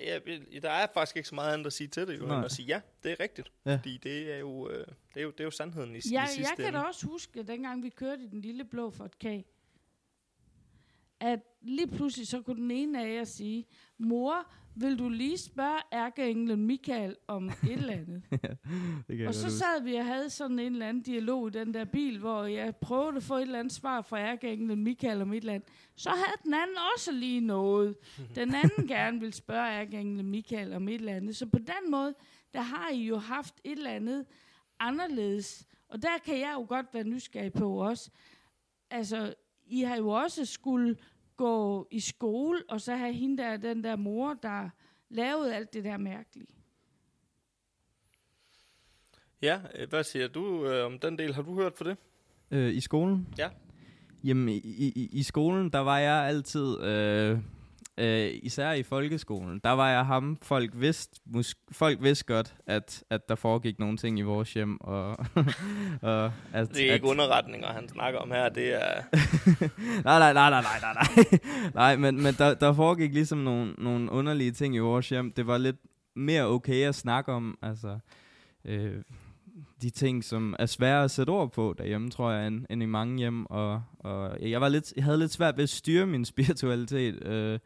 [SPEAKER 1] ja, der er faktisk ikke så meget andet at sige til det, jo,
[SPEAKER 7] Nej.
[SPEAKER 1] end at sige, ja, det er rigtigt.
[SPEAKER 7] Ja.
[SPEAKER 1] Fordi det er jo, øh, det er jo, det er jo sandheden i, i
[SPEAKER 2] Jeg,
[SPEAKER 1] sidste
[SPEAKER 2] jeg kan
[SPEAKER 1] ende.
[SPEAKER 2] da også huske, at dengang vi kørte i den lille blå Ford K, at lige pludselig så kunne den ene af jer sige, mor, vil du lige spørge ærkeenglen Michael om et eller andet?
[SPEAKER 7] det kan
[SPEAKER 2] og så sad vi og havde sådan en eller anden dialog i den der bil, hvor jeg prøvede at få et eller andet svar fra ærkeenglen Michael om et eller andet. Så havde den anden også lige noget. Den anden gerne vil spørge ærkeenglen Michael om et eller andet. Så på den måde, der har I jo haft et eller andet anderledes. Og der kan jeg jo godt være nysgerrig på også. Altså, I har jo også skulle gå i skole, og så have hende der, den der mor, der lavede alt det der mærkelige.
[SPEAKER 1] Ja, hvad siger du øh, om den del? Har du hørt for det?
[SPEAKER 7] Øh, I skolen?
[SPEAKER 1] Ja.
[SPEAKER 7] Jamen, i, i, i skolen, der var jeg altid, øh, øh, især i folkeskolen, der var jeg ham, folk vidste, mus, folk vidste godt, at, at der foregik nogle ting i vores hjem, og, og at,
[SPEAKER 1] Det er
[SPEAKER 7] at,
[SPEAKER 1] ikke underretninger, han snakker om her. Det er...
[SPEAKER 7] nej, nej, nej, nej, nej, nej, nej. nej, men, men der, der foregik ligesom nogle, nogle underlige ting i vores hjem. Det var lidt mere okay at snakke om, altså, øh, de ting, som er svære at sætte ord på derhjemme, tror jeg, end, end i mange hjem. Og, og jeg, var lidt, jeg havde lidt svært ved at styre min spiritualitet. Øh,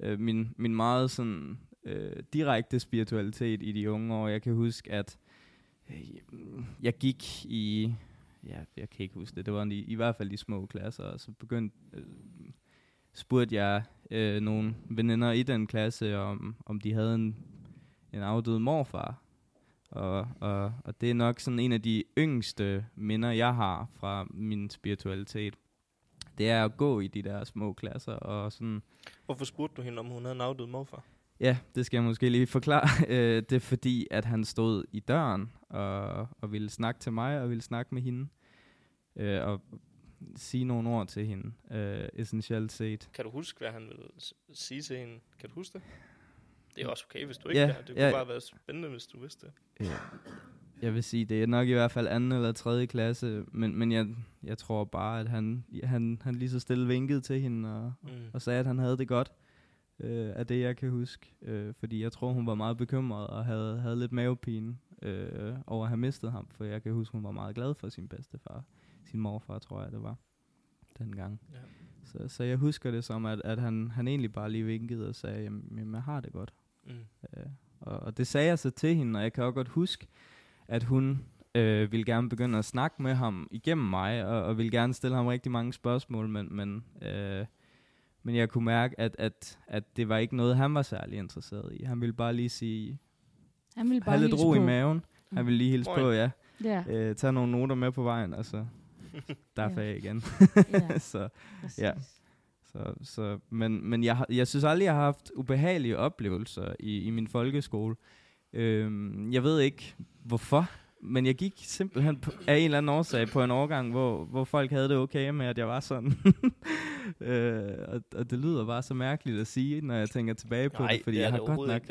[SPEAKER 7] øh, min, min meget sådan øh, direkte spiritualitet i de unge år. Jeg kan huske, at øh, jeg gik i... Ja, jeg kan ikke huske det. Det var i, i hvert fald de små klasser. Og så begyndte... Øh, spurgte jeg øh, nogle veninder i den klasse, om, om de havde en, en afdød morfar. Og, og, og det er nok sådan en af de yngste minder, jeg har fra min spiritualitet. Det er at gå i de der små klasser og sådan...
[SPEAKER 1] Hvorfor spurgte du hende, om hun havde en afdød morfar?
[SPEAKER 7] Ja, det skal jeg måske lige forklare. Øh, det er fordi, at han stod i døren og, og ville snakke til mig og ville snakke med hende. Øh, og sige nogle ord til hende, øh, essentielt set.
[SPEAKER 1] Kan du huske, hvad han ville sige til hende? Kan du huske det? Det er også okay, hvis du ikke
[SPEAKER 7] Ja,
[SPEAKER 1] kan. Det kunne
[SPEAKER 7] ja.
[SPEAKER 1] bare være spændende, hvis du vidste det.
[SPEAKER 7] Ja. Jeg vil sige, det er nok i hvert fald anden eller tredje klasse, men, men jeg, jeg tror bare, at han, han, han lige så stille vinkede til hende og,
[SPEAKER 1] Mm.
[SPEAKER 7] og sagde, at han havde det godt, øh, af det jeg kan huske. Øh, fordi jeg tror, hun var meget bekymret og havde, havde lidt mavepine øh, over at have mistet ham, for jeg kan huske, hun var meget glad for sin bedstefar. Sin morfar, tror jeg, det var dengang.
[SPEAKER 1] Ja.
[SPEAKER 7] Så, så jeg husker det som, at, at han, han egentlig bare lige vinkede og sagde, jamen, jamen jeg har det godt.
[SPEAKER 1] Mm.
[SPEAKER 7] Øh, og, og det sagde jeg så til hende, og jeg kan også godt huske, at hun øh, ville gerne begynde at snakke med ham igennem mig, og, og ville gerne stille ham rigtig mange spørgsmål, men, men, øh, men jeg kunne mærke, at, at, at det var ikke noget, han var særlig interesseret i. Han ville bare lige sige,
[SPEAKER 2] Han ville bare
[SPEAKER 7] have lidt ro i
[SPEAKER 2] på.
[SPEAKER 7] maven. Han vil lige hilse
[SPEAKER 1] Moin.
[SPEAKER 7] på, ja.
[SPEAKER 2] Ja,
[SPEAKER 7] Øh, tag nogle noter med på vejen, og så derfra
[SPEAKER 2] Ja.
[SPEAKER 7] igen.
[SPEAKER 2] ja,
[SPEAKER 7] så,
[SPEAKER 2] præcis.
[SPEAKER 7] Ja. så, så, men men jeg, jeg synes aldrig, jeg har haft ubehagelige oplevelser i, i min folkeskole. Øhm, jeg ved ikke, hvorfor, men jeg gik simpelthen på, af en eller anden årsag på en årgang, hvor, hvor folk havde det okay med, at jeg var sådan. øh, og, og det lyder bare så mærkeligt at sige, når jeg tænker tilbage på
[SPEAKER 1] Nej,
[SPEAKER 7] det, fordi
[SPEAKER 1] det
[SPEAKER 7] jeg har
[SPEAKER 1] det
[SPEAKER 7] godt nok...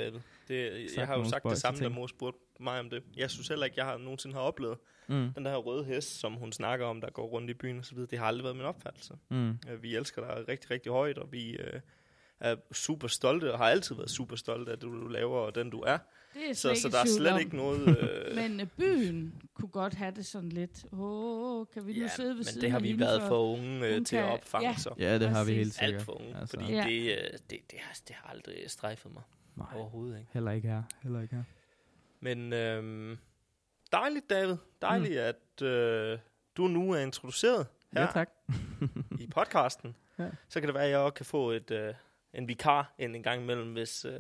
[SPEAKER 1] Det,
[SPEAKER 7] sagt
[SPEAKER 1] jeg har jo sagt det samme, da mor spurgte mig om det. Jeg synes heller ikke, jeg har nogensinde har oplevet
[SPEAKER 7] Mm,
[SPEAKER 1] den der røde hest, som hun snakker om, der går rundt i byen og så videre. Det har aldrig været min opfattelse.
[SPEAKER 7] mm,
[SPEAKER 1] Øh, Vi elsker dig rigtig, rigtig højt, og vi øh, er super stolte, og har altid været super stolte af det, du laver, og den du er.
[SPEAKER 2] Det er
[SPEAKER 1] Så, så der er slet
[SPEAKER 2] om.
[SPEAKER 1] ikke noget... Øh,
[SPEAKER 2] Men øh, byen kunne godt have det sådan lidt. Åh, kan vi nu
[SPEAKER 1] ja,
[SPEAKER 2] sidde ved
[SPEAKER 1] men
[SPEAKER 2] siden
[SPEAKER 1] det har
[SPEAKER 2] af
[SPEAKER 1] vi været
[SPEAKER 2] for-
[SPEAKER 1] for unge øh, til at opfange,
[SPEAKER 2] ja.
[SPEAKER 1] så.
[SPEAKER 7] ja, det har vi
[SPEAKER 2] Præcis.
[SPEAKER 7] helt sikkert.
[SPEAKER 1] Alt for unge,
[SPEAKER 7] Altså.
[SPEAKER 1] fordi
[SPEAKER 2] Ja.
[SPEAKER 1] det, øh, det, det, har, det har aldrig strejfet mig
[SPEAKER 7] Nej,
[SPEAKER 1] overhovedet. Ikke?
[SPEAKER 7] heller ikke her. Heller ikke her.
[SPEAKER 1] Men øhm, dejligt, David. Dejligt, mm. at øh, du nu er introduceret her
[SPEAKER 7] Ja, tak.
[SPEAKER 1] i podcasten.
[SPEAKER 7] Ja.
[SPEAKER 1] Så kan det være, at jeg også kan få et, øh, en vikar ind en gang imellem, hvis, øh,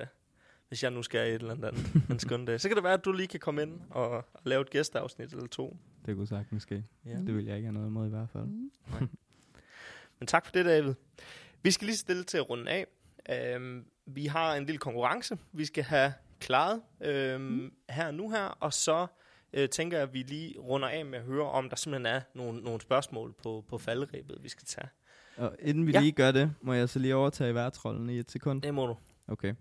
[SPEAKER 1] hvis jeg nu skal et eller andet en skøn dag. Så kan det være, at du lige kan komme ind og, og lave et gæsteafsnit eller to.
[SPEAKER 7] Det kunne sagtens ske.
[SPEAKER 1] Ja.
[SPEAKER 7] Det vil jeg ikke have noget imod i hvert fald.
[SPEAKER 2] Mm.
[SPEAKER 1] Men tak for det, David. Vi skal lige stille til at runde af. Øhm, vi har en lille konkurrence, vi skal have klaret øhm, mm. her og nu her, og så øh, tænker jeg, at vi lige runder af med at høre, om der simpelthen er nogle, nogle spørgsmål på, på falderæbet, vi skal tage.
[SPEAKER 7] Og inden vi
[SPEAKER 1] Ja.
[SPEAKER 7] lige gør det, må jeg så lige overtage værtsrollen i et sekund.
[SPEAKER 1] Det må du.
[SPEAKER 7] Okay.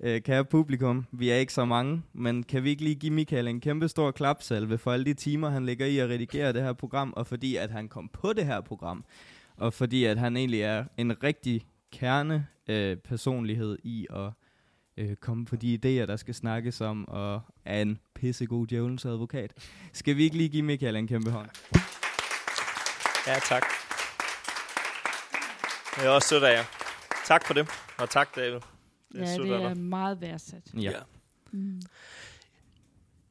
[SPEAKER 7] Øh, kære publikum, vi er ikke så mange, men kan vi ikke lige give Michael en kæmpe stor klapsalve for alle de timer, han ligger i at redigere det her program, og fordi at han kom på det her program, og fordi at han egentlig er en rigtig kerne øh, personlighed i at øh, komme på de idéer, der skal snakkes om, og er en pissegod djævelens advokat. Skal vi ikke lige give Michael en kæmpe hånd?
[SPEAKER 1] Ja, tak. Det er også sødt af jer. Tak for det, og tak, David. Det er
[SPEAKER 2] Ja, det er meget værdsat.
[SPEAKER 7] Ja.
[SPEAKER 2] Mm.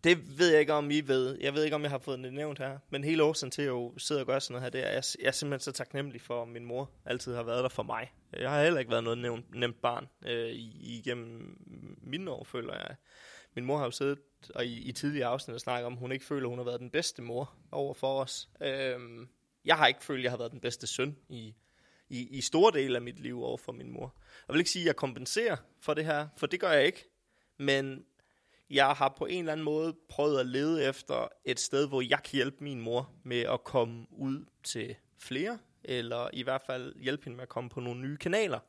[SPEAKER 1] Det ved jeg ikke, om I ved. Jeg ved ikke, om jeg har fået det nævnt her. Men hele årsagen til, at jeg jo sidder og gør sådan noget her, det er, at jeg, er simpelthen så taknemmelig for, at min mor altid har været der for mig. Jeg har heller ikke været noget nemt, nemt barn øh, i- igennem mine år, føler jeg. Min mor har jo siddet og i, i tidligere afsnit og snakket om, at hun ikke føler, at hun har været den bedste mor over for os. Øhm, jeg har ikke følt, at jeg har været den bedste søn i, i, i store dele af mit liv over for min mor. Jeg vil ikke sige, at jeg kompenserer for det her, for det gør jeg ikke. Men jeg har på en eller anden måde prøvet at lede efter et sted, hvor jeg kan hjælpe min mor med at komme ud til flere, eller i hvert fald hjælpe hende med at komme på nogle nye kanaler,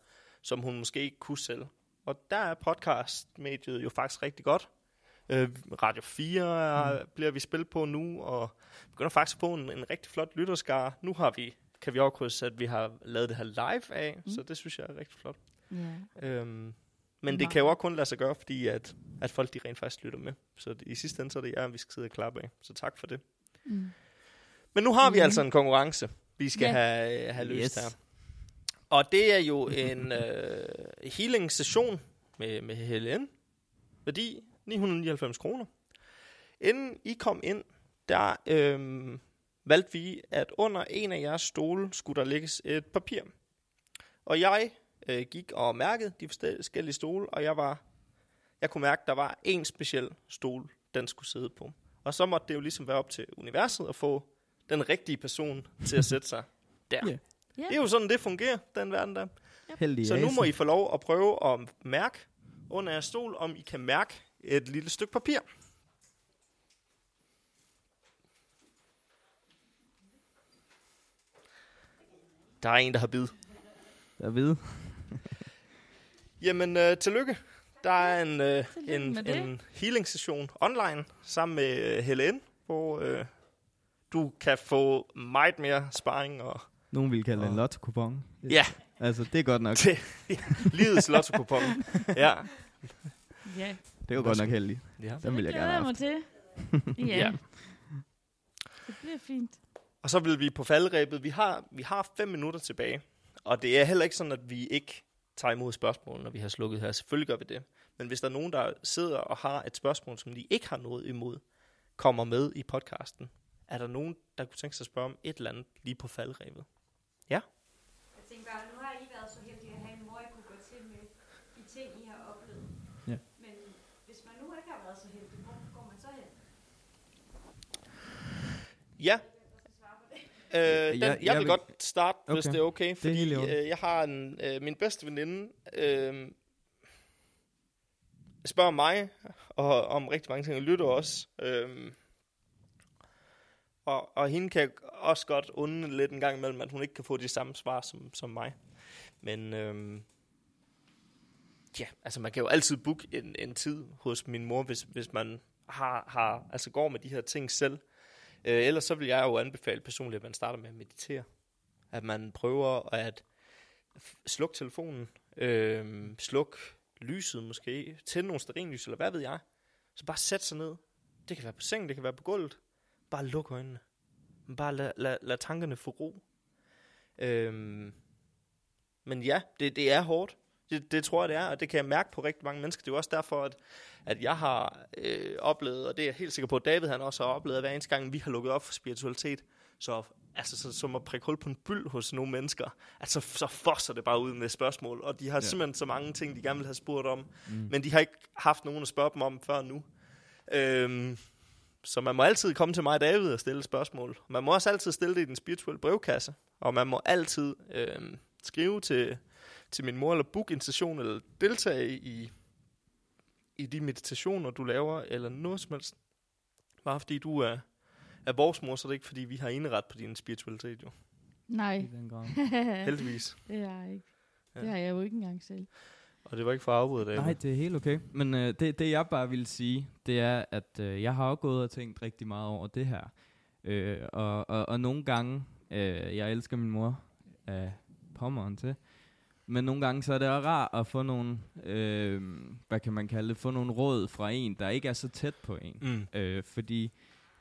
[SPEAKER 1] som hun måske ikke kunne selv. Og der er podcastmediet jo faktisk rigtig godt. Øh, Radio 4 er, mm. bliver vi spillet på nu, og begynder faktisk at få en, en rigtig flot lytterskare. Nu har vi, kan vi også krydse, at vi har lavet det her live af, mm. så det synes jeg er rigtig flot.
[SPEAKER 2] Ja.
[SPEAKER 1] Øhm, men det kan jo også kun lade sig gøre, fordi at, at folk de rent faktisk lytter med. Så det, i sidste ende så er det jer, vi skal sidde og klappe af. Så tak for det.
[SPEAKER 2] Mm.
[SPEAKER 1] Men nu har vi
[SPEAKER 2] Mhm.
[SPEAKER 1] altså en konkurrence, vi skal
[SPEAKER 2] Ja.
[SPEAKER 1] have, have løst
[SPEAKER 7] Yes.
[SPEAKER 1] her. Og det er jo en øh, healing-session med, med Helen. Værdi 999 kroner. Inden I kom ind, der øh, valgte vi, at under en af jeres stole skulle der lægges et papir. Og jeg øh, gik og mærkede de forskellige stole, og jeg var, jeg kunne mærke, at der var en speciel stol, den skulle sidde på. Og så måtte det jo ligesom være op til universet at få den rigtige person til at sætte sig der.
[SPEAKER 7] Ja.
[SPEAKER 2] Ja.
[SPEAKER 1] Det er jo sådan, det fungerer, den verden der.
[SPEAKER 7] Heldig
[SPEAKER 1] Så nu må I få lov at prøve at mærke under jeres stol, om I kan mærke et lille stykke papir. Der er en, der har bid.
[SPEAKER 7] Der ved.
[SPEAKER 1] Jamen, øh, tillykke. Der er en, øh, en,
[SPEAKER 2] det.
[SPEAKER 1] en healing-session online sammen med øh, Helen, hvor øh, du kan få meget mere sparring og
[SPEAKER 7] Nogen vil kalde det en lotto-kupon.
[SPEAKER 1] Ja.
[SPEAKER 7] Altså, det er godt nok.
[SPEAKER 1] til livets lotto ja.
[SPEAKER 2] Ja,
[SPEAKER 7] Det er jo godt nok heldigt.
[SPEAKER 1] ja.
[SPEAKER 7] Den vil jeg
[SPEAKER 2] det
[SPEAKER 7] gerne
[SPEAKER 2] glæder
[SPEAKER 7] have
[SPEAKER 2] jeg
[SPEAKER 7] haft.
[SPEAKER 2] mig til. ja.
[SPEAKER 1] Ja.
[SPEAKER 2] Det bliver fint.
[SPEAKER 1] Og så vil vi på faldrebet. Vi har, vi har fem minutter tilbage. Og det er heller ikke sådan, at vi ikke tager imod spørgsmål, når vi har slukket her. Selvfølgelig gør vi det. Men hvis der er nogen, der sidder og har et spørgsmål, som de ikke har noget imod, kommer med i podcasten, er der nogen, der kunne tænke sig at spørge om et eller andet lige på faldrebet?
[SPEAKER 8] Jeg tænker bare, nu har I været så heldige at have en mor, I kunne gå til med de ting, I har oplevet.
[SPEAKER 7] Ja.
[SPEAKER 8] Men hvis man nu ikke har været så heldig, hvor går man så hen?
[SPEAKER 1] Ja. Øh, den, jeg, jeg vil godt starte, okay. hvis det er okay,
[SPEAKER 7] er
[SPEAKER 1] fordi
[SPEAKER 7] i orden.
[SPEAKER 1] øh, jeg har en, øh, min bedste veninde, øh, spørger mig og, om rigtig mange ting, og lytter også. Øh, og, og hende kan også godt undre lidt en gang imellem, at hun ikke kan få de samme svar som, som mig. Men øh, ja, altså man kan jo altid booke en, en tid hos min mor, hvis, hvis man har, har, altså går med de her ting selv. Øh, ellers så vil jeg jo anbefale personligt, at man starter med at meditere. At man prøver at slukke telefonen, øh, sluk lyset måske, tænde nogle stearinlys, eller hvad ved jeg. Så bare sæt sig ned. Det kan være på sengen, det kan være på gulvet. Bare luk øjnene. Bare lad, lad, lad tankerne få ro. Øhm, men ja, det, det er hårdt. Det, det tror jeg, det er, og det kan jeg mærke på rigtig mange mennesker. Det er jo også derfor, at, at jeg har øh, oplevet, og det er jeg helt sikker på, at David han også har oplevet, at hver eneste gang, vi har lukket op for spiritualitet, så, altså, så, som at prikke hul på en byld hos nogle mennesker, altså, så fosser det bare ud med spørgsmål, og de har ja. Simpelthen så mange ting, de gerne vil have spurgt om,
[SPEAKER 7] Mm.
[SPEAKER 1] men de har ikke haft nogen at spørge dem om før nu. Øhm, så man må altid komme til mig, David, og stille spørgsmål. Man må også altid stille det i den spirituelle brevkasse, og man må altid øhm, skrive til, til min mor, eller booke en session, eller deltage i, i de meditationer, du laver, eller noget som helst. Bare fordi du er, er vores mor, så er det ikke, fordi vi har indret på din spiritualitet, jo.
[SPEAKER 2] Nej,
[SPEAKER 7] I den grad.
[SPEAKER 1] Heldigvis.
[SPEAKER 2] det er jeg ikke. Det har jeg jo ikke engang selv.
[SPEAKER 1] Og det var ikke for at afbryde, David.
[SPEAKER 7] Nej, det er helt okay. Men øh, det, det jeg bare vil sige, det er, at øh, jeg har også gået og tænkt rigtig meget over det her. Øh, og, og, og nogle gange, øh, jeg elsker min mor af pommeren til, men nogle gange så er det også rart at få nogle, øh, hvad kan man kalde det, få nogle råd fra en, der ikke er så tæt på en.
[SPEAKER 1] Mm.
[SPEAKER 7] Øh, fordi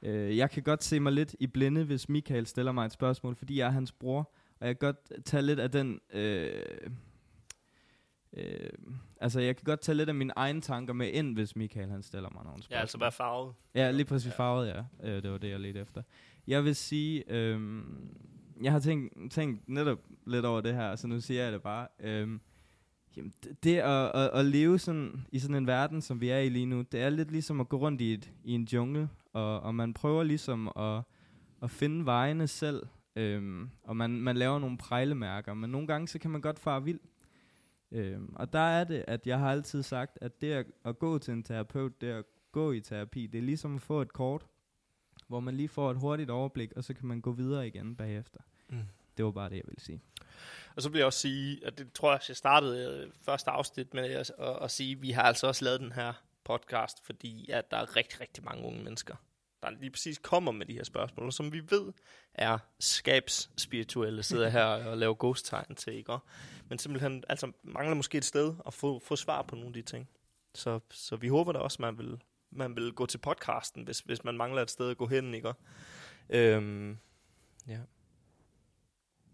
[SPEAKER 7] øh, jeg kan godt se mig lidt i blinde, hvis Michael stiller mig et spørgsmål, fordi jeg er hans bror, og jeg kan godt tage lidt af den... Øh, øh, altså, jeg kan godt tage lidt af mine egne tanker med ind, hvis Michael han stiller mig nogle spørgsmål.
[SPEAKER 1] Ja, altså være farvet.
[SPEAKER 7] Ja, lige præcis farvet, ja. Øh, det var det, jeg ledte efter. Jeg vil sige, øh, jeg har tænkt, tænkt netop lidt over det her, så nu siger jeg det bare. Øhm, jamen, det, det at, at, at leve sådan, i sådan en verden, som vi er i lige nu, det er lidt ligesom at gå rundt i, et, i en jungle, og, og man prøver ligesom at, at finde vejene selv, øhm, og man, man laver nogle prejlemærker, men nogle gange så kan man godt fare vild. Øhm, og der er det, at jeg har altid sagt, at det at, at gå til en terapeut, det at gå i terapi, det er ligesom at få et kort, hvor man lige får et hurtigt overblik, og så kan man gå videre igen bagefter.
[SPEAKER 1] Mm.
[SPEAKER 7] Det var bare det, jeg ville sige.
[SPEAKER 1] Og så vil jeg også sige, at det tror jeg, jeg startede øh, første afsnit med at, at, at sige, at vi har altså også lavet den her podcast, fordi at der er rigtig, rigtig mange unge mennesker, der lige præcis kommer med de her spørgsmål, som vi ved er skabsspirituelle, sidder her og laver ghost-tegn til, ikke? Men simpelthen altså, mangler måske et sted at få, få svar på nogle af de ting. Så, så vi håber da også, man vil, man vil gå til podcasten, hvis, hvis man mangler et sted at gå hen, ikke? Øhm, ja.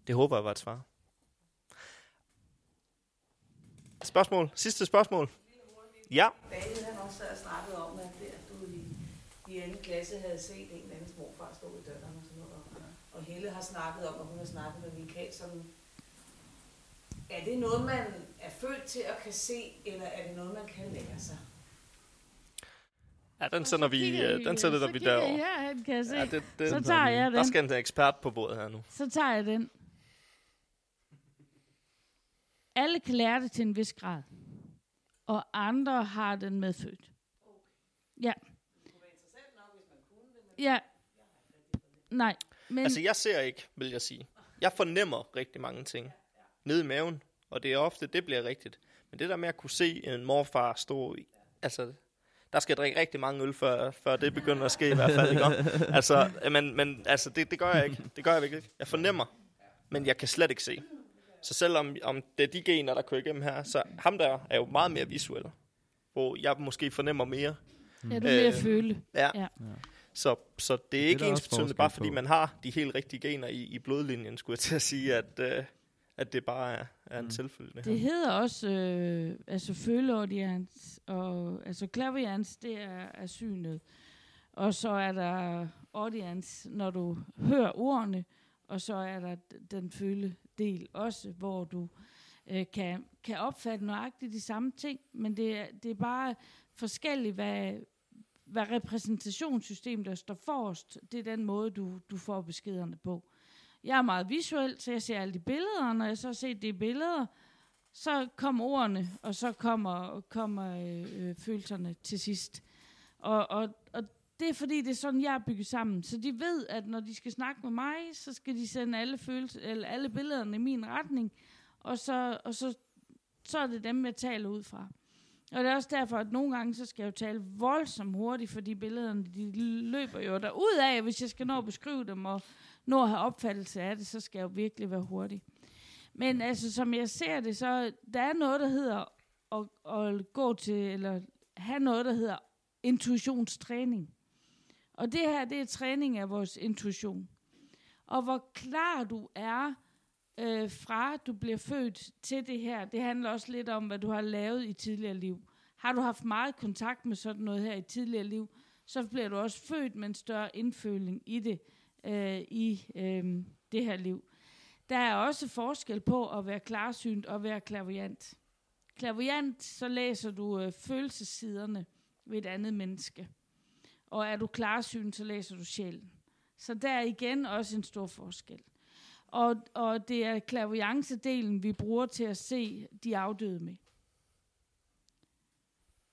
[SPEAKER 1] Det håber jeg var et svar. Spørgsmål? Sidste spørgsmål? Ja.
[SPEAKER 5] Daniel, han også sad snakket om, at, det, at du i, i anden klasse havde set en eller anden morfar stå i døren og sådan noget. Og, og Helle har snakket om, at hun har snakket med Michael som er det noget, man er født til at kan se, eller er det noget, man kan lære sig?
[SPEAKER 1] Ja, den sender vi, øh, den sætter vi
[SPEAKER 2] så
[SPEAKER 1] derover.
[SPEAKER 2] kigger jeg hen, kan jeg se.
[SPEAKER 1] Ja, det, det,
[SPEAKER 2] Så tager jeg
[SPEAKER 1] Der
[SPEAKER 2] den.
[SPEAKER 1] skal en ekspert på bordet her nu.
[SPEAKER 2] Så tager jeg den. Alle kan lære det til en vis grad. Og andre har den medfødt. Ja. Ja. Nej. Men
[SPEAKER 1] Altså, jeg ser ikke, vil jeg sige. Jeg fornemmer rigtig mange ting. Nede i maven. Og det er ofte, det bliver rigtigt. Men det der med at kunne se en morfar stå i... Altså, der skal jeg drikke rigtig mange øl, før, før det begynder at ske i hvert fald. Ikke? Altså, men, men altså, det, det gør jeg ikke. Det gør jeg ikke. Jeg fornemmer. Men jeg kan slet ikke se. Så selvom om det er de gener, der kører igennem her, så ham der er jo meget mere visuel. Hvor jeg måske fornemmer mere.
[SPEAKER 2] er du mere
[SPEAKER 1] øh,
[SPEAKER 2] føle.
[SPEAKER 1] Ja.
[SPEAKER 2] Ja.
[SPEAKER 1] Så, så det er
[SPEAKER 7] Det er
[SPEAKER 1] ikke ens betydende, bare fordi
[SPEAKER 7] på.
[SPEAKER 1] man har de helt rigtige gener i, i blodlinjen, skulle jeg til at sige, at, øh, at det bare er, er en
[SPEAKER 7] Mm.
[SPEAKER 1] selvfølge. Det
[SPEAKER 2] Det hedder også øh, altså føleaudiens, og altså clairvoyance, det er, er synet. Og så er der audience, når du hører ordene, og så er der den føledel også, hvor du øh, kan, kan opfatte nøjagtigt de samme ting, men det er, det er bare forskelligt, hvad, hvad repræsentationssystem, der står forrest, det er den måde, du, du får beskederne på. Jeg er meget visuel, så jeg ser alle de billeder, og når jeg så har set de billeder, så kommer ordene, og så kommer, kommer øh, øh, følelserne til sidst. Og, og, og det er fordi, det er sådan, jeg er bygget sammen. Så de ved, at når de skal snakke med mig, så skal de sende alle, følelser, eller alle billederne i min retning, og så, og så, så er det dem, jeg taler ud fra. Og det er også derfor, at nogle gange, så skal jeg jo tale voldsomt hurtigt, fordi billederne, de løber jo derud af, hvis jeg skal nå at beskrive dem, og nå at have opfattelse af det, så skal jeg jo virkelig være hurtig. Men altså, som jeg ser det, så der er noget, der hedder at, at gå til, eller have noget, der hedder intuitionstræning. Og det her, det er træning af vores intuition. Og hvor klar du er øh, fra, du bliver født til det her, det handler også lidt om, hvad du har lavet i tidligere liv. Har du haft meget kontakt med sådan noget her i tidligere liv, så bliver du også født med en større indføling i det, øh, i øh, det her liv. Der er også forskel på at være klarsynt og være klaviant. Klaviant, så læser du øh, følelsessiderne ved et andet menneske. Og er du klarsynt, så læser du sjælen. Så der er igen også en stor forskel. Og, og det er klaviancedelen, vi bruger til at se de afdøde med.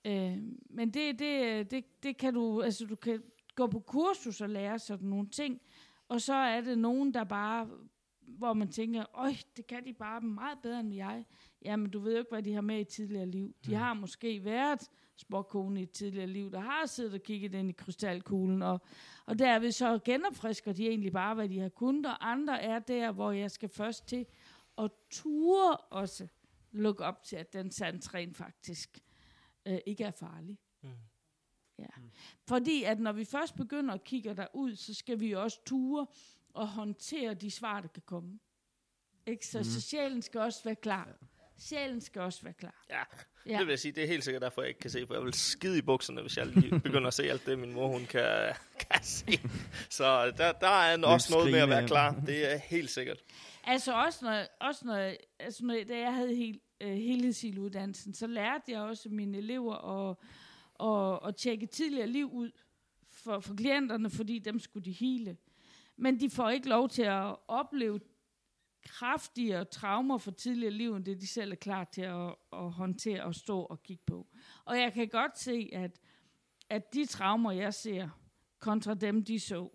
[SPEAKER 2] Øh, men det, det, øh, det, det kan du, altså du kan gå på kursus og lære sådan nogle ting, og så er det nogen, der bare, hvor man tænker, øj, det kan de bare meget bedre end jeg. Jamen, du ved jo ikke, hvad de har med i tidligere liv. De har måske været sporkone i et tidligere liv, der har siddet og kigget ind i krystalkuglen, og, og derved så genopfrisker de egentlig bare, hvad de har kunnet, og andre er der, hvor jeg skal først til at ture også lukke op til, at den sandtræn faktisk øh, ikke er farlig.
[SPEAKER 1] Mm.
[SPEAKER 2] Ja. Fordi at når vi først begynder at kigge derud, så skal vi også ture og håndtere de svar, der kan komme. Ikke? Så, mm. så sjælen skal også være klar. Sjælen skal også være klar.
[SPEAKER 1] Ja, ja, det vil jeg sige, det er helt sikkert derfor, jeg ikke kan se, for jeg vil skide i bukserne, hvis jeg lige begynder at se alt det, min mor hun kan, kan se. Så der, der er også noget med at være klar. Det er helt sikkert.
[SPEAKER 2] Altså også når, også når, altså når da jeg havde helt, uh, helhedsiluddannelsen, så lærte jeg også mine elever at, og, og tjekke tidligere liv ud for, for klienterne, fordi dem skulle de hele. Men de får ikke lov til at opleve kraftigere traumer fra tidligere liv, end det de selv er klar til at, at håndtere og stå og kigge på. Og jeg kan godt se, at, at de traumer, jeg ser, kontra dem, de så,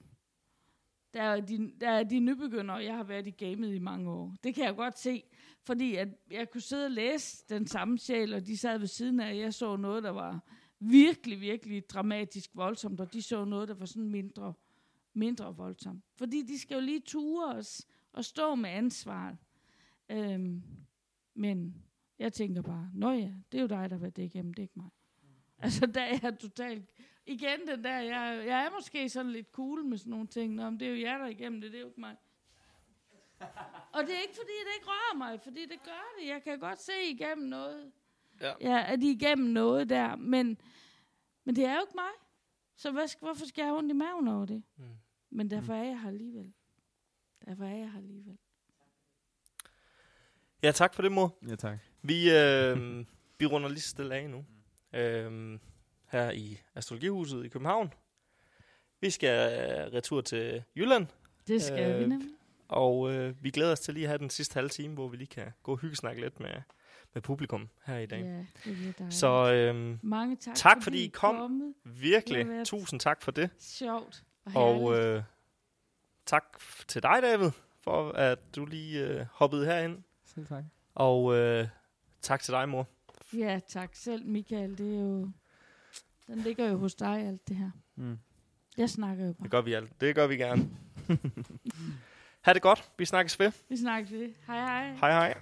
[SPEAKER 2] der er, de, der er de nybegyndere, jeg har været i gamet i mange år. Det kan jeg godt se, fordi at jeg kunne sidde og læse den samme sjæl, og de sad ved siden af, jeg så noget, der var virkelig, virkelig dramatisk voldsomt, og de så noget, der var sådan mindre, mindre voldsomt. Fordi de skal jo lige ture os og stå med ansvaret. Øhm, men jeg tænker bare, nå ja, det er jo dig, der har været det igennem, det er ikke mig. Altså, der er jeg totalt... Igen den der, jeg, jeg er måske sådan lidt cool med sådan nogle ting. Nå, men det er jo jer, der er igennem det, det er jo ikke mig. Og det er ikke, fordi det ikke rører mig, fordi det gør det. Jeg kan godt se igennem noget.
[SPEAKER 1] Ja.
[SPEAKER 2] ja at de igennem noget der, men, men det er jo ikke mig. Så hvad, hvorfor skal jeg have ondt i maven over det?
[SPEAKER 1] Mm.
[SPEAKER 2] Men derfor er jeg her alligevel. Derfor er jeg her alligevel.
[SPEAKER 1] Ja, tak for det, mor.
[SPEAKER 7] Ja, tak.
[SPEAKER 1] Vi, øh, vi runder lige så stille af nu. Øh, her i Astrologihuset i København. Vi skal øh, retur til Jylland.
[SPEAKER 2] Det skal øh, vi nemlig.
[SPEAKER 1] Og øh, vi glæder os til lige at have den sidste halve time, hvor vi lige kan gå og hyggesnakke lidt med, med publikum her i dag.
[SPEAKER 2] Ja, det er.
[SPEAKER 1] Så øh,
[SPEAKER 2] Mange tak,
[SPEAKER 1] tak fordi I kom.
[SPEAKER 2] kommet.
[SPEAKER 1] Virkelig, tusind tak for det.
[SPEAKER 2] Sjovt og
[SPEAKER 1] Og øh, tak til dig, David, for at du lige øh, hoppede herind.
[SPEAKER 7] Selv tak.
[SPEAKER 1] Og øh, tak til dig, mor.
[SPEAKER 2] Ja, tak selv, Michael. Det er jo... Den ligger jo hos dig, alt det her.
[SPEAKER 7] Mm.
[SPEAKER 2] Jeg snakker jo bare.
[SPEAKER 1] Det gør vi alt. Det gør vi gerne. ha' det godt. Vi snakkes ved.
[SPEAKER 2] Vi snakkes ved. Hej hej.
[SPEAKER 1] Hej hej.